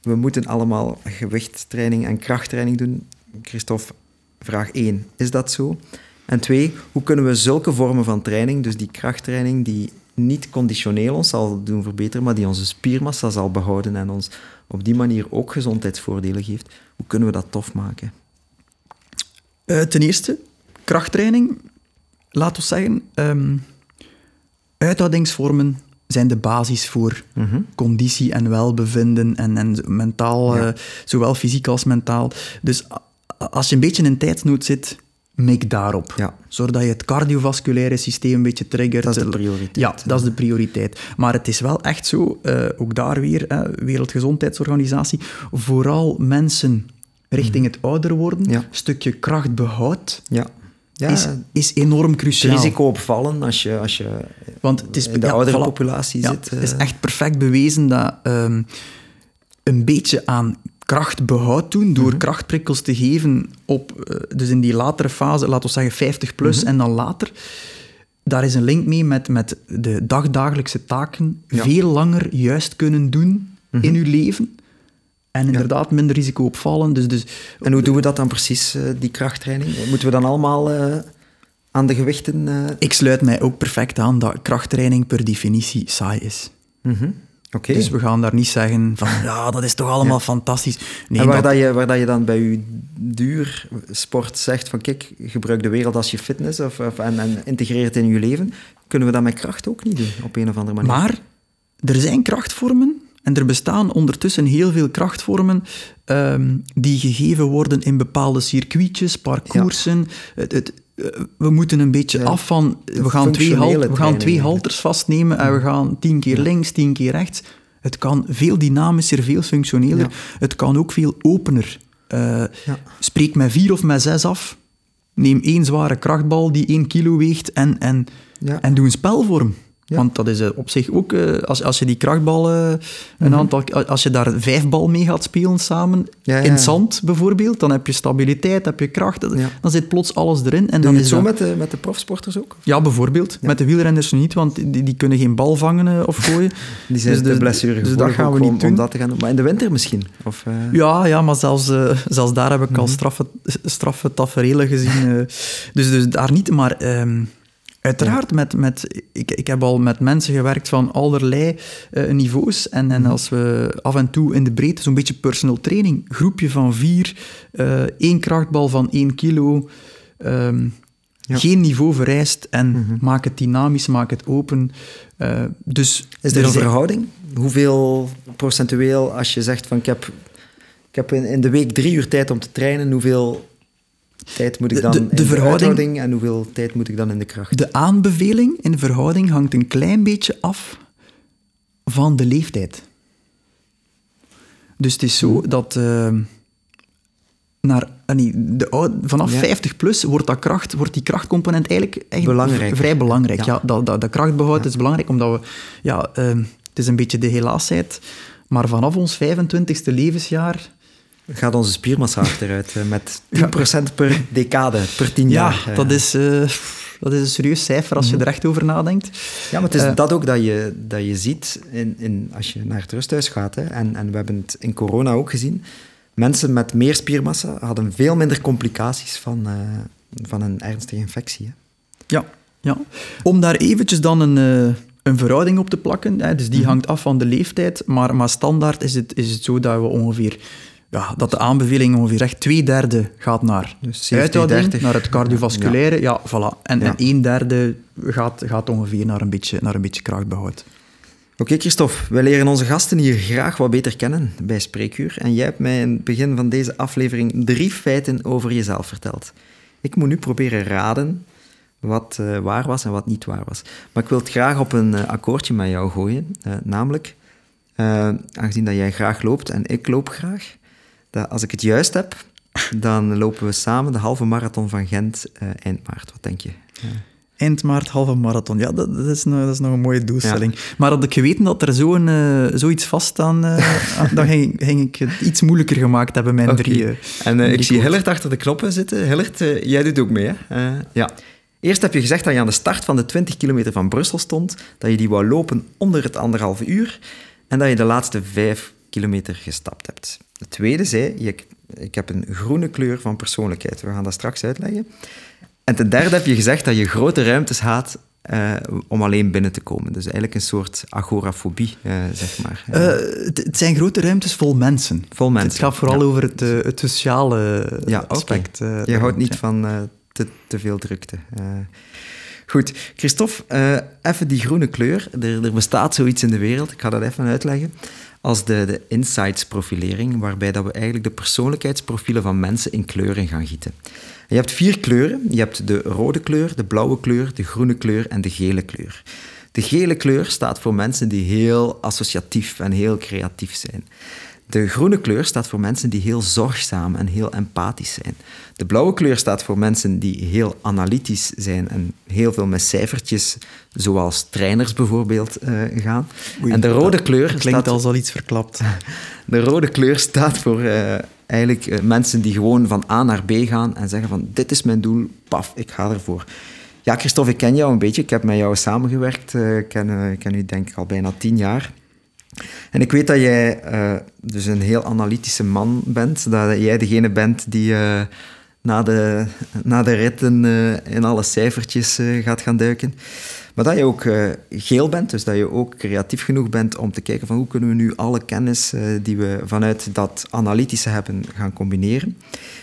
we moeten allemaal gewichttraining en krachttraining doen. Christophe, vraag 1, is dat zo? En twee, hoe kunnen we zulke vormen van training, dus die krachttraining die niet conditioneel ons zal doen verbeteren, maar die onze spiermassa zal behouden en ons op die manier ook gezondheidsvoordelen geeft, hoe kunnen we dat tof maken? Eh, ten eerste, krachttraining. Laten we zeggen, ehm, uithoudingsvormen zijn de basis voor Mhm. conditie en welbevinden en, en mentaal, Ja. eh, zowel fysiek als mentaal. Dus als je een beetje in tijdsnood zit, mik daarop. Ja. Zorg dat je het cardiovasculaire systeem een beetje triggert. Dat is de prioriteit. Ja, dat is de prioriteit. Maar het is wel echt zo, eh, ook daar weer, Wereldgezondheidsorganisatie, vooral mensen richting het ouder worden, Mhm. Ja. stukje krachtbehoud, Ja. Ja, is, is enorm het cruciaal. risico op vallen als je, als je Want het is, in de ja, oudere voilà. populatie Ja, zit. Het is eh, echt perfect bewezen dat ehm, een beetje aan krachtbehoud doen, door Mhm. krachtprikkels te geven op, eh, dus in die latere fase, laten we zeggen 50 plus Mhm. en dan later, daar is een link mee met, met de dagdagelijkse taken Ja. veel langer juist kunnen doen Mhm. in uw leven. En inderdaad minder risico op vallen. Dus, dus En hoe doen we dat dan precies, eh, die krachttraining? Moeten we dan allemaal eh, aan de gewichten... ik sluit mij ook perfect aan dat krachttraining per definitie saai is. Dus we gaan daar niet zeggen van, ja, dat is toch allemaal Ja. fantastisch. Nee, en waar, dat- dat je, waar dat je dan bij je duursport zegt van kijk, gebruik de wereld als je fitness of, of, en, en integreer het in je leven, kunnen we dat met kracht ook niet doen, op een of andere manier. Maar er zijn krachtvormen en er bestaan ondertussen heel veel krachtvormen ehm, die gegeven worden in bepaalde circuitjes, parcoursen. Het, het, we moeten een beetje Ja, af van, we gaan, twee, halt, we gaan twee halters vastnemen en we gaan tien keer links, tien keer rechts. Het kan veel dynamischer, veel functioneler. Ja. Het kan ook veel opener. Eh. Spreek met vier of met zes af. Neem één zware krachtbal die één kilo weegt en, en, en doe een spelvorm. Ja. Want dat is eh, op zich ook, eh, als, als je die krachtbal, eh, een aantal, als je daar vijf bal mee gaat spelen samen, Mhm. Ja, ja, in zand bijvoorbeeld, dan heb je stabiliteit, heb je kracht, dan zit plots alles erin. En Doe dan je is zo dat- met de, met de profsporters ook? Ja, bijvoorbeeld. Met de wielrenners niet, want die, die kunnen geen bal vangen of gooien. Die zijn Dus de de- blessure dus dat gaan we niet om, doen. om dat te gaan doen. Maar in de winter misschien? Of, eh, Ja, ja, maar zelfs, eh, zelfs daar heb ik al straffe, straffe tafereelen gezien. dus, dus daar niet, maar ehm, uiteraard, met, met, ik, ik heb al met mensen gewerkt van allerlei eh, niveaus. En, en als we af en toe in de breedte, zo'n beetje personal training, groepje van vier, eh, één krachtbal van één kilo. ehm, Geen niveau vereist en maak het dynamisch, maak het open. Uh, dus Is er een verhouding? Hoeveel procentueel, als je zegt van ik heb, ik heb in, in de week drie uur tijd om te trainen, hoeveel tijd moet ik dan de, de, in verhouding, en hoeveel tijd moet ik dan in de kracht? De aanbeveling in verhouding hangt een klein beetje af van de leeftijd. Dus het is zo hmm. dat uh, naar, uh, de, vanaf 50 plus wordt, dat kracht, wordt die krachtcomponent eigenlijk, eigenlijk belangrijk. vrij belangrijk. Ja. dat, dat, dat krachtbehoud is belangrijk, omdat we... Ja, uh, het is een beetje de helaasheid, maar vanaf ons 25ste levensjaar gaat onze spiermassa achteruit eh, met 10% per decade, per 10 jaar. Ja, dat is, uh, dat is een serieus cijfer als je mhm. er echt over nadenkt. Ja, maar het is uh, dat ook dat je, dat je ziet in, in, als je naar het rusthuis gaat. Hè, en, en we hebben het in corona ook gezien. Mensen met meer spiermassa hadden veel minder complicaties van, uh, van een ernstige infectie. Hè. Ja, ja. Om daar eventjes dan een, een verhouding op te plakken, hè, dus die mhm. hangt af van de leeftijd, maar, maar standaard is het, is het zo dat we ongeveer ja, dat de aanbeveling ongeveer echt twee derde gaat naar dus uithouding, naar het cardiovasculaire. Ja, voilà. En, en een derde gaat, gaat ongeveer naar een beetje, naar een beetje krachtbehoud. Oké, Christophe, wij leren onze gasten hier graag wat beter kennen bij Spreekuur. En jij hebt mij in het begin van deze aflevering drie feiten over jezelf verteld. Ik moet nu proberen raden wat uh, waar was en wat niet waar was. Maar ik wil het graag op een uh, akkoordje met jou gooien. Uh, namelijk, aangezien dat jij graag loopt en ik loop graag, dat als ik het juist heb, dan lopen we samen de halve marathon van Gent uh, eind maart. Wat denk je? Ja. Eind maart, halve marathon. Ja, dat, dat, is, nog, dat is nog een mooie doelstelling. Maar had ik geweten dat er zo'n, uh, zoiets vast aan... Uh, dan ging, ging, ik het iets moeilijker gemaakt hebben, mijn okay. drie... en ik zie Hillert achter de knoppen zitten. Hillert, jij doet ook mee, hè? ja. Eerst heb je gezegd dat je aan de start van de 20 kilometer van Brussel stond, dat je die wou lopen onder het anderhalve uur en dat je de laatste vijf kilometer gestapt hebt. De tweede zei, ik, ik heb een groene kleur van persoonlijkheid. We gaan dat straks uitleggen. En ten derde heb je gezegd dat je grote ruimtes haat uh, om alleen binnen te komen. Dus eigenlijk een soort agorafobie, uh, zeg maar. Uh, het, zijn grote ruimtes vol mensen. Vol mensen. Het gaat vooral over het, het sociale ja, aspect. Okay. je houdt niet van te, te, veel drukte. Goed, Christophe, even die groene kleur. Er, er, bestaat zoiets in de wereld, ik ga dat even uitleggen als de, de insights-profilering, waarbij dat we eigenlijk de persoonlijkheidsprofielen van mensen in kleuren gaan gieten. je hebt vier kleuren. Je hebt de rode kleur, de blauwe kleur, de groene kleur en de gele kleur. De gele kleur staat voor mensen die heel associatief en heel creatief zijn. De groene kleur staat voor mensen die heel zorgzaam en heel empathisch zijn. De blauwe kleur staat voor mensen die heel analytisch zijn en heel veel met cijfertjes, zoals trainers bijvoorbeeld, uh, gaan. en de rode kleur klinkt staat, als al iets verklapt. De rode kleur staat voor uh, eigenlijk uh, mensen die gewoon van A naar B gaan en zeggen van dit is mijn doel, paf, ik ga ervoor. Ja, Christophe, ik ken jou een beetje. Ik heb met jou samengewerkt. Ik ken, ik ken u denk ik al bijna tien jaar. En ik weet dat jij uh, dus een heel analytische man bent. Dat jij degene bent die uh, na, de, na de ritten uh, in alle cijfertjes gaat gaan duiken. Maar dat je ook geel bent, dus dat je ook creatief genoeg bent om te kijken van hoe kunnen we nu alle kennis die we vanuit dat analytische hebben gaan combineren.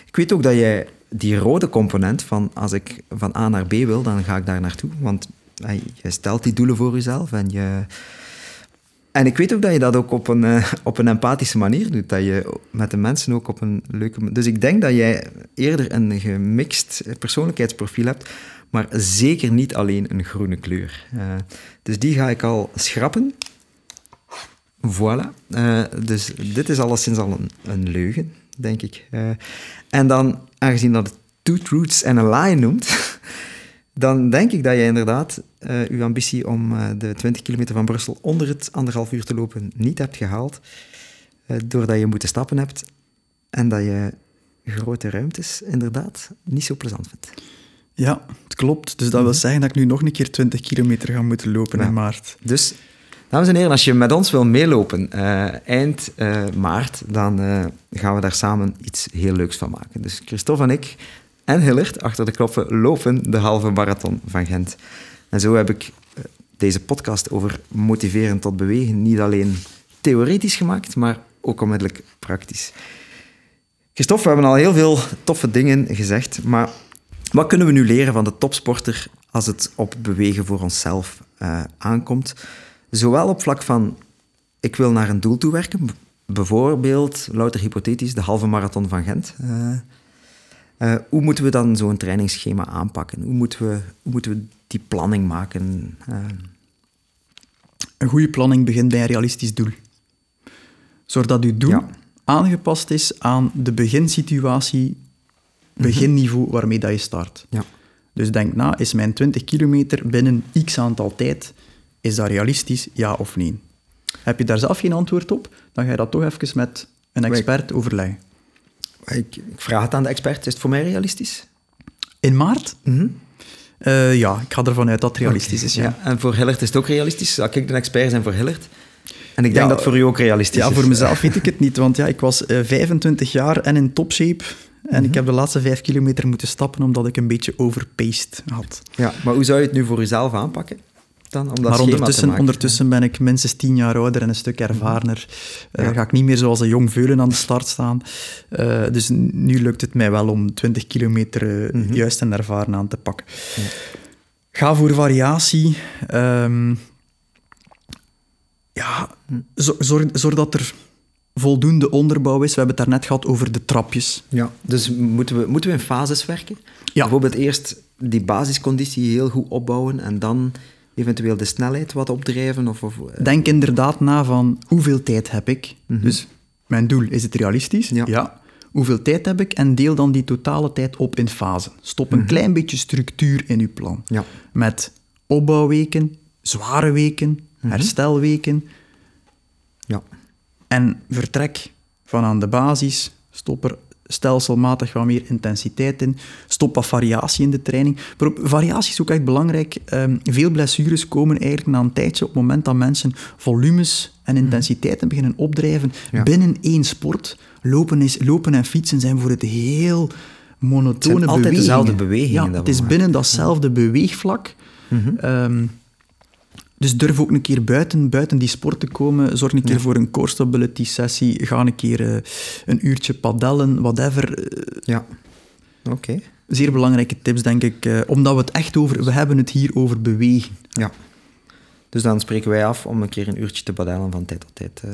Ik weet ook dat jij die rode component van als ik van A naar B wil, dan ga ik daar naartoe. Want je stelt die doelen voor jezelf en je en ik weet ook dat je dat ook op een, uh, op een empathische manier doet. Dat je met de mensen ook op een leuke Dus ik denk dat jij eerder een gemixt persoonlijkheidsprofiel hebt, maar zeker niet alleen een groene kleur. Uh, dus die ga ik al schrappen. Voilà. Uh, dus dit is alleszins al een, een leugen, denk ik. en dan, aangezien dat het Two Truths and a Lie noemt, dan denk ik dat jij inderdaad uh, uw ambitie om uh, de 20 kilometer van Brussel onder het anderhalf uur te lopen niet hebt gehaald, uh, doordat je moeten stappen hebt en dat je grote ruimtes inderdaad niet zo plezant vindt. Ja, het klopt. Dus dat wil mhm. zeggen dat ik nu nog een keer 20 kilometer ga moeten lopen in maart. Dus, dames en heren, als je met ons wil meelopen eind maart, dan gaan we daar samen iets heel leuks van maken. Dus Christophe en ik en Hillert achter de knoppen lopen de halve marathon van Gent. En zo heb ik eh, deze podcast over motiveren tot bewegen niet alleen theoretisch gemaakt, maar ook onmiddellijk praktisch. Christophe, we hebben al heel veel toffe dingen gezegd, maar Wat kunnen we nu leren van de topsporter als het op bewegen voor onszelf uh, aankomt? Zowel op vlak van ik wil naar een doel toe werken, bijvoorbeeld, louter hypothetisch, de halve marathon van Gent. Uh, uh, hoe moeten we dan zo'n trainingsschema aanpakken? Hoe moeten we, hoe moeten we die planning maken? Een goede planning begint bij een realistisch doel. Zorg dat uw doel ja. aangepast is aan de beginsituatie, beginniveau waarmee dat je start. Ja. Dus denk na, is mijn 20 kilometer binnen x aantal tijd, is dat realistisch, ja of nee? Heb je daar zelf geen antwoord op, dan ga je dat toch even met een expert overleggen. Ik, ik, vraag het aan de expert, is het voor mij realistisch? In maart? Mm uh, ja, ik ga ervan uit dat het realistisch is. Ja. ja. En voor Hillert is het ook realistisch? Zal ik de expert zijn voor Hillert? En ik denk dat het voor u ook realistisch ja, is. Ja, voor mezelf weet ik het niet, want ja, ik was uh, 25 jaar en in topshape. En ik mhm. heb de laatste vijf kilometer moeten stappen omdat ik een beetje overpaced had. Ja, maar hoe zou je het nu voor jezelf aanpakken? Dan, om dat maar ondertussen, ondertussen ben ik minstens tien jaar ouder en een stuk ervarener. Uh, Ga ik niet meer zoals een jong veulen aan de start staan. Uh, dus nu lukt het mij wel om 20 kilometer uh, mm-hmm. juist en ervaren aan te pakken. Ja. Ga voor variatie. Um, ja, zorg, zorg dat er voldoende onderbouw is. We hebben het daarnet gehad over de trapjes. Ja, dus moeten we, moeten we in fases werken? Ja. Bijvoorbeeld eerst die basisconditie heel goed opbouwen en dan eventueel de snelheid wat opdrijven? Of, of eh, Denk inderdaad na van hoeveel tijd heb ik? Mm -hmm. Dus mijn doel, is het realistisch? Ja. ja. Hoeveel tijd heb ik? En deel dan die totale tijd op in fasen. Stop een mm -hmm. klein beetje structuur in je plan. Ja. Met opbouwweken, zware weken, mm -hmm. herstelweken. Ja. En vertrek van aan de basis. Stop er stelselmatig wat meer intensiteit in. Stop wat variatie in de training. Maar variatie is ook echt belangrijk. Um, veel blessures komen eigenlijk na een tijdje op het moment dat mensen volumes en mhm. intensiteiten beginnen opdrijven ja. binnen één sport. Lopen, is, lopen en fietsen zijn voor het heel monotone bewegingen. altijd dezelfde bewegingen. Ja, het is binnen datzelfde beweegvlak. Mm -hmm. um, dus durf ook een keer buiten, buiten die sport te komen. Zorg een keer voor een core stability sessie. Ga een keer uh, een uurtje padellen, whatever. Ja, oké. Zeer belangrijke tips, denk ik. Uh, omdat we het echt over... We hebben het hier over bewegen. Ja. Dus dan spreken wij af om een keer een uurtje te padellen van tijd tot tijd. Uh...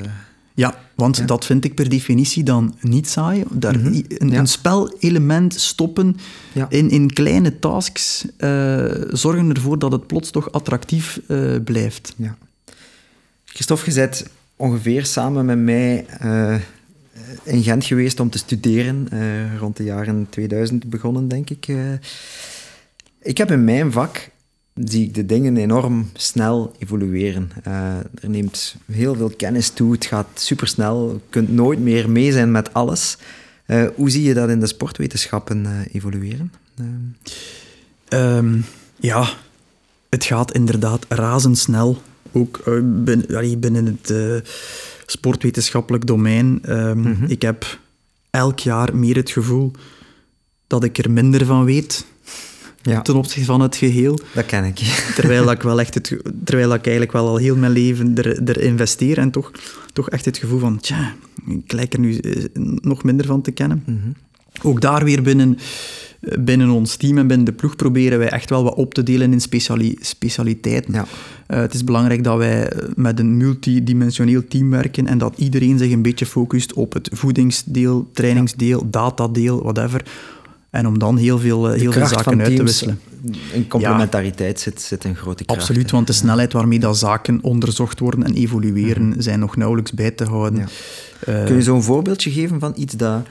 Ja, want ja. dat vind ik per definitie dan niet saai. Daar, mm -hmm. een, ja. een, spelelement stoppen ja. in, in kleine tasks uh, zorgen ervoor dat het plots toch attractief uh, blijft. Ja. Christophe, je bent ongeveer samen met mij uh, in Gent geweest om te studeren. rond de jaren 2000 begonnen, denk ik. ik heb in mijn vak zie ik de dingen enorm snel evolueren. Uh, er neemt heel veel kennis toe, het gaat supersnel, je kunt nooit meer mee zijn met alles. Uh, hoe zie je dat in de sportwetenschappen uh, evolueren? Um, ja, het gaat inderdaad razendsnel. Ook binnen, binnen het sportwetenschappelijk domein. Um, mm -hmm. Ik heb elk jaar meer het gevoel dat ik er minder van weet ja. ten opzichte van het geheel. Dat ken ik. terwijl ik, wel echt het, terwijl ik eigenlijk wel al heel mijn leven er, er investeer en toch, toch echt het gevoel van, tja, ik lijk er nu eh, nog minder van te kennen. Mm -hmm. Ook daar weer binnen, binnen ons team en binnen de ploeg proberen wij echt wel wat op te delen in speciali specialiteiten. Ja. Uh, het is belangrijk dat wij met een multidimensioneel team werken en dat iedereen zich een beetje focust op het voedingsdeel, trainingsdeel, datadeel, whatever en om dan heel veel, heel veel zaken uit te wisselen. In complementariteit ja. zit, zit een grote kracht. Absoluut, want de snelheid waarmee dat zaken onderzocht worden en evolueren mm -hmm. zijn nog nauwelijks bij te houden. Ja. Uh, Kun je zo'n voorbeeldje geven van iets dat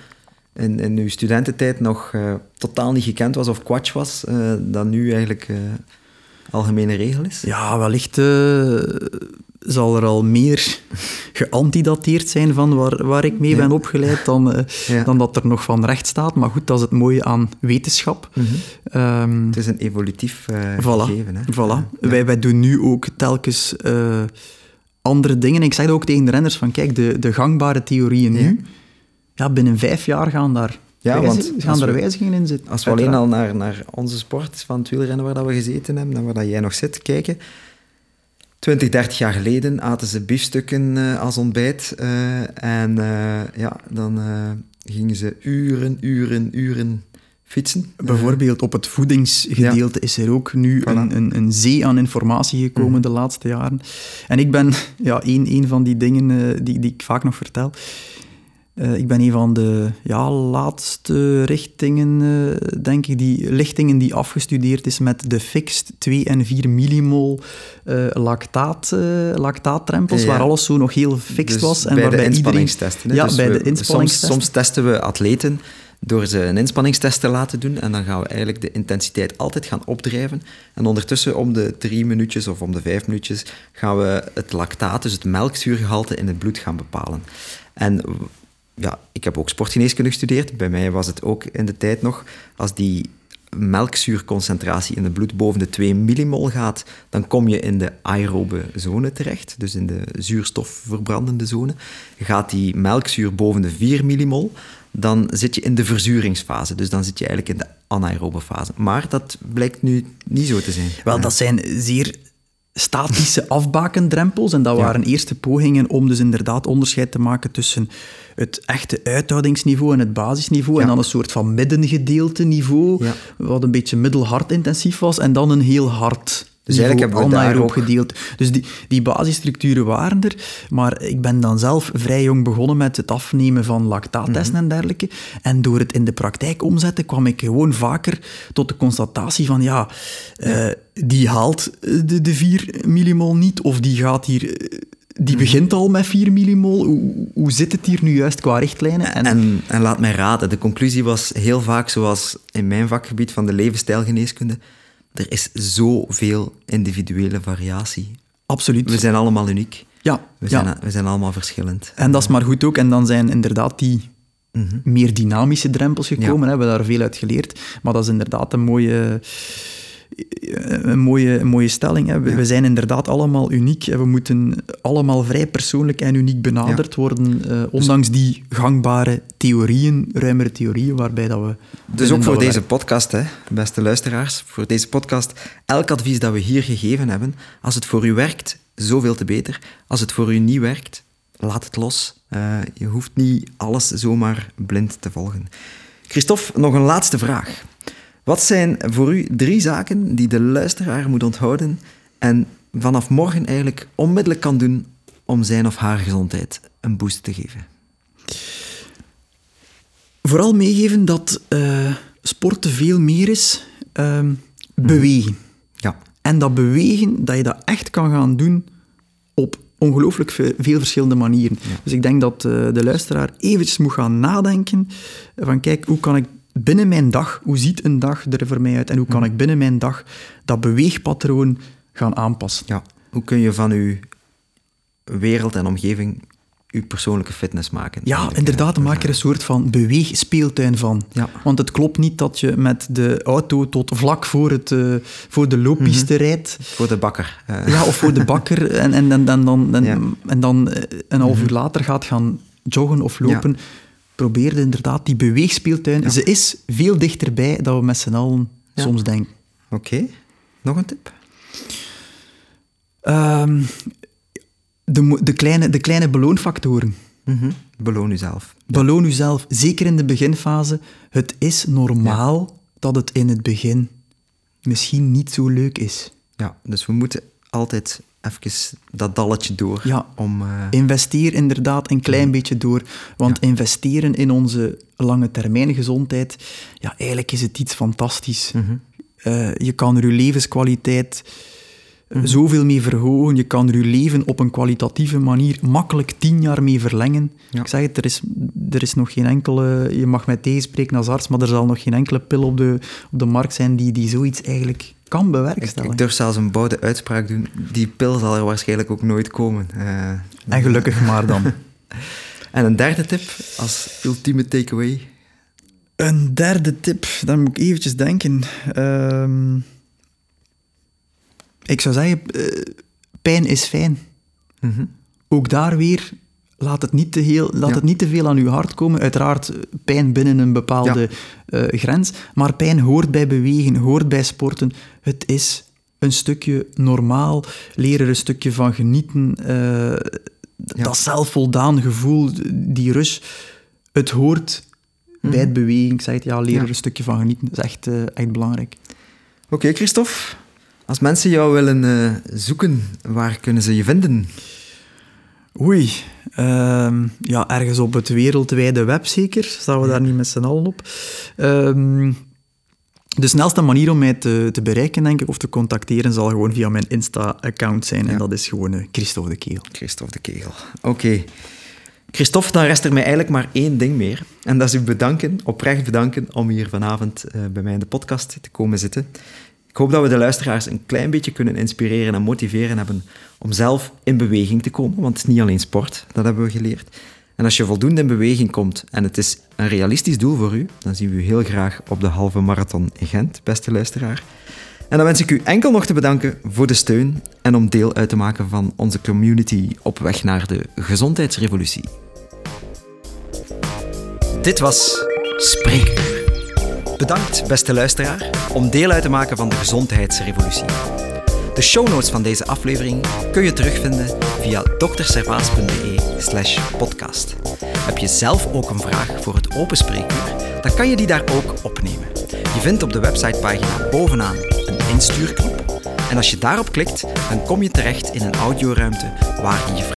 in, in uw studententijd nog uh, totaal niet gekend was of kwatsch was, uh, dat nu eigenlijk algemene regel is? Ja, wellicht zal er al meer geantidateerd zijn van waar, waar ik mee ja. ben opgeleid dan, uh, ja. dan dat er nog van recht staat. Maar goed, dat is het mooie aan wetenschap. Mm -hmm. um, het is een evolutief uh, voilà, gegeven. Hè? Voilà. Wij, wij doen nu ook telkens uh, andere dingen. Ik zeg dat ook tegen de renners, van kijk, de, de gangbare theorieën nu, ja, binnen vijf jaar gaan daar ja, want gaan er wijzigingen in zitten. Als we alleen al naar, naar onze sport van het wielrennen waar dat we gezeten hebben en waar dat jij nog zit kijken, 20, 30 jaar geleden aten ze biefstukken uh, als ontbijt. Uh, en uh, ja, dan gingen ze uren, uren, uren fietsen. Bijvoorbeeld op het voedingsgedeelte is er ook nu een, een, een, zee aan informatie gekomen mhm. de laatste jaren. En ik ben ja, een, een van die dingen die, die ik vaak nog vertel. Uh, ik ben een van de ja, laatste richtingen, uh, denk ik, die, lichtingen die afgestudeerd is met de fixed 2 en 4 millimol lactaat, lactaattrempels, ja. waar alles zo nog heel fixed dus was. En bij de inspanningstesten. Ja, dus bij we, de inspanningstesten. Soms, soms testen we atleten door ze een inspanningstest te laten doen. En dan gaan we eigenlijk de intensiteit altijd gaan opdrijven. En ondertussen om de drie minuutjes of om de vijf minuutjes gaan we het lactaat, dus het melkzuurgehalte in het bloed gaan bepalen. En ja, ik heb ook sportgeneeskunde gestudeerd. Bij mij was het ook in de tijd nog, als die melkzuurconcentratie in het bloed boven de 2 millimol gaat, dan kom je in de aerobe zone terecht, dus in de zuurstofverbrandende zone. Gaat die melkzuur boven de 4 millimol, dan zit je in de verzuringsfase. Dus dan zit je eigenlijk in de anaerobe fase. Maar dat blijkt nu niet zo te zijn. Wel, dat zijn zeer statische afbakendrempels. En dat waren eerste pogingen om dus inderdaad onderscheid te maken tussen het echte uithoudingsniveau en het basisniveau. En dan een soort van middengedeelte niveau, wat een beetje middelhard intensief was. En dan een heel hard dus eigenlijk hebben we daar ook... gedeeld. Dus die, die basisstructuren waren er, maar ik ben dan zelf vrij jong begonnen met het afnemen van lactaattesten mm en dergelijke. En door het in de praktijk omzetten kwam ik gewoon vaker tot de constatatie van ja, ja. Uh, die haalt de, de 4 millimol niet, of die gaat hier... Die mhm. begint al met 4 millimol. Hoe, hoe zit het hier nu juist qua richtlijnen? En... En, en laat mij raden, de conclusie was heel vaak zoals in mijn vakgebied van de levensstijlgeneeskunde er is zoveel individuele variatie. Absoluut. We zijn allemaal uniek. Ja. We zijn, we zijn allemaal verschillend. En dat is maar goed ook. En dan zijn inderdaad die mhm. meer dynamische drempels gekomen. Ja. We hebben daar veel uit geleerd. Maar dat is inderdaad een mooie een mooie, een mooie stelling. Hè. We, zijn inderdaad allemaal uniek. We moeten allemaal vrij persoonlijk en uniek benaderd worden, uh, ondanks die gangbare theorieën, ruimere theorieën, waarbij dat we... Dus ook voor deze podcast, hè, beste luisteraars, voor deze podcast, elk advies dat we hier gegeven hebben, als het voor u werkt, zoveel te beter. Als het voor u niet werkt, laat het los. Uh, je hoeft niet alles zomaar blind te volgen. Christophe, nog een laatste vraag. Wat zijn voor u drie zaken die de luisteraar moet onthouden en vanaf morgen eigenlijk onmiddellijk kan doen om zijn of haar gezondheid een boost te geven? Vooral meegeven dat uh, sporten veel meer is uh, bewegen. Ja. En dat bewegen, dat je dat echt kan gaan doen op ongelooflijk veel verschillende manieren. Dus ik denk dat uh, de luisteraar eventjes moet gaan nadenken van kijk, hoe kan ik binnen mijn dag, hoe ziet een dag er voor mij uit en hoe kan ik binnen mijn dag dat beweegpatroon gaan aanpassen? Ja, hoe kun je van uw wereld en omgeving uw persoonlijke fitness maken. Ja, inderdaad, maak er een soort van beweegspeeltuin van. Ja. Want het klopt niet dat je met de auto tot vlak voor, het, uh, voor de looppiste mm rijdt. Voor de bakker. Uh. Ja, of voor de bakker. En, en, en, en dan, en, ja. en dan eh, een half uur mhm. later gaat gaan joggen of lopen. Ja probeerde inderdaad die beweegspeeltuin. Ze is veel dichterbij dan we met z'n allen soms denken. Oké, nog een tip? Um, de, de, kleine, de kleine beloonfactoren. Mm Beloon uzelf. Beloon uzelf, zeker in de beginfase. Het is normaal dat het in het begin misschien niet zo leuk is. Ja, dus we moeten altijd even dat dalletje door. Ja, om, uh... investeer inderdaad een klein beetje door. Want investeren in onze lange termijn gezondheid, ja, eigenlijk is het iets fantastisch. Mm uh, je kan er je levenskwaliteit mm zoveel mee verhogen. Je kan er je leven op een kwalitatieve manier makkelijk tien jaar mee verlengen. Ja. Ik zeg het, er is, er is nog geen enkele... Je mag met deze spreken als arts, maar er zal nog geen enkele pil op de, op de markt zijn die, die zoiets eigenlijk kan bewerkstelligen. Ik, durf zelfs een boude uitspraak doen. Die pil zal er waarschijnlijk ook nooit komen. Uh, en gelukkig maar dan. en een derde tip als ultieme takeaway? Een derde tip, dan moet ik eventjes denken. Uh, ik zou zeggen, uh, pijn is fijn. Mm -hmm. Ook daar weer laat het niet te, heel, laat ja. het niet te veel aan uw hart komen. Uiteraard pijn binnen een bepaalde ja. uh, grens. Maar pijn hoort bij bewegen, hoort bij sporten. Het is een stukje normaal. Leer er een stukje van genieten. Uh, ja. Dat zelfvoldaan gevoel, die rush. Het hoort bij het bewegen. Ik zeg het, ja, leren er een stukje van genieten. Dat is echt, eh, echt belangrijk. Oké, Christophe. Als mensen jou willen eh, zoeken, waar kunnen ze je vinden? Oei, ehm, ja, ergens op het wereldwijde web zeker. Staan we daar niet met z'n allen op. Ehm, de snelste manier om mij te, te bereiken, denk ik, of te contacteren, zal gewoon via mijn Insta-account zijn. Ja. En dat is gewoon eh, Christophe de Keel. Christophe de Kegel. Oké. Christophe, dan rest er mij eigenlijk maar één ding meer. En dat is u bedanken, oprecht bedanken, om hier vanavond eh, bij mij in de podcast te komen zitten. Ik hoop dat we de luisteraars een klein beetje kunnen inspireren en motiveren hebben om zelf in beweging te komen. Want het is niet alleen sport, dat hebben we geleerd. En als je voldoende in beweging komt en het is een realistisch doel voor u, dan zien we u heel graag op de halve marathon in Gent, beste luisteraar. En dan wens ik u enkel nog te bedanken voor de steun en om deel uit te maken van onze community op weg naar de gezondheidsrevolutie. Dit was Spreekuur. Bedankt, beste luisteraar, om deel uit te maken van de gezondheidsrevolutie. De show notes van deze aflevering kun je terugvinden via dokterservaas.be podcast. Heb je zelf ook een vraag voor het open spreekuur, dan kan je die daar ook opnemen. Je vindt op de websitepagina bovenaan een instuurknop en als je daarop klikt, dan kom je terecht in een audioruimte waar je je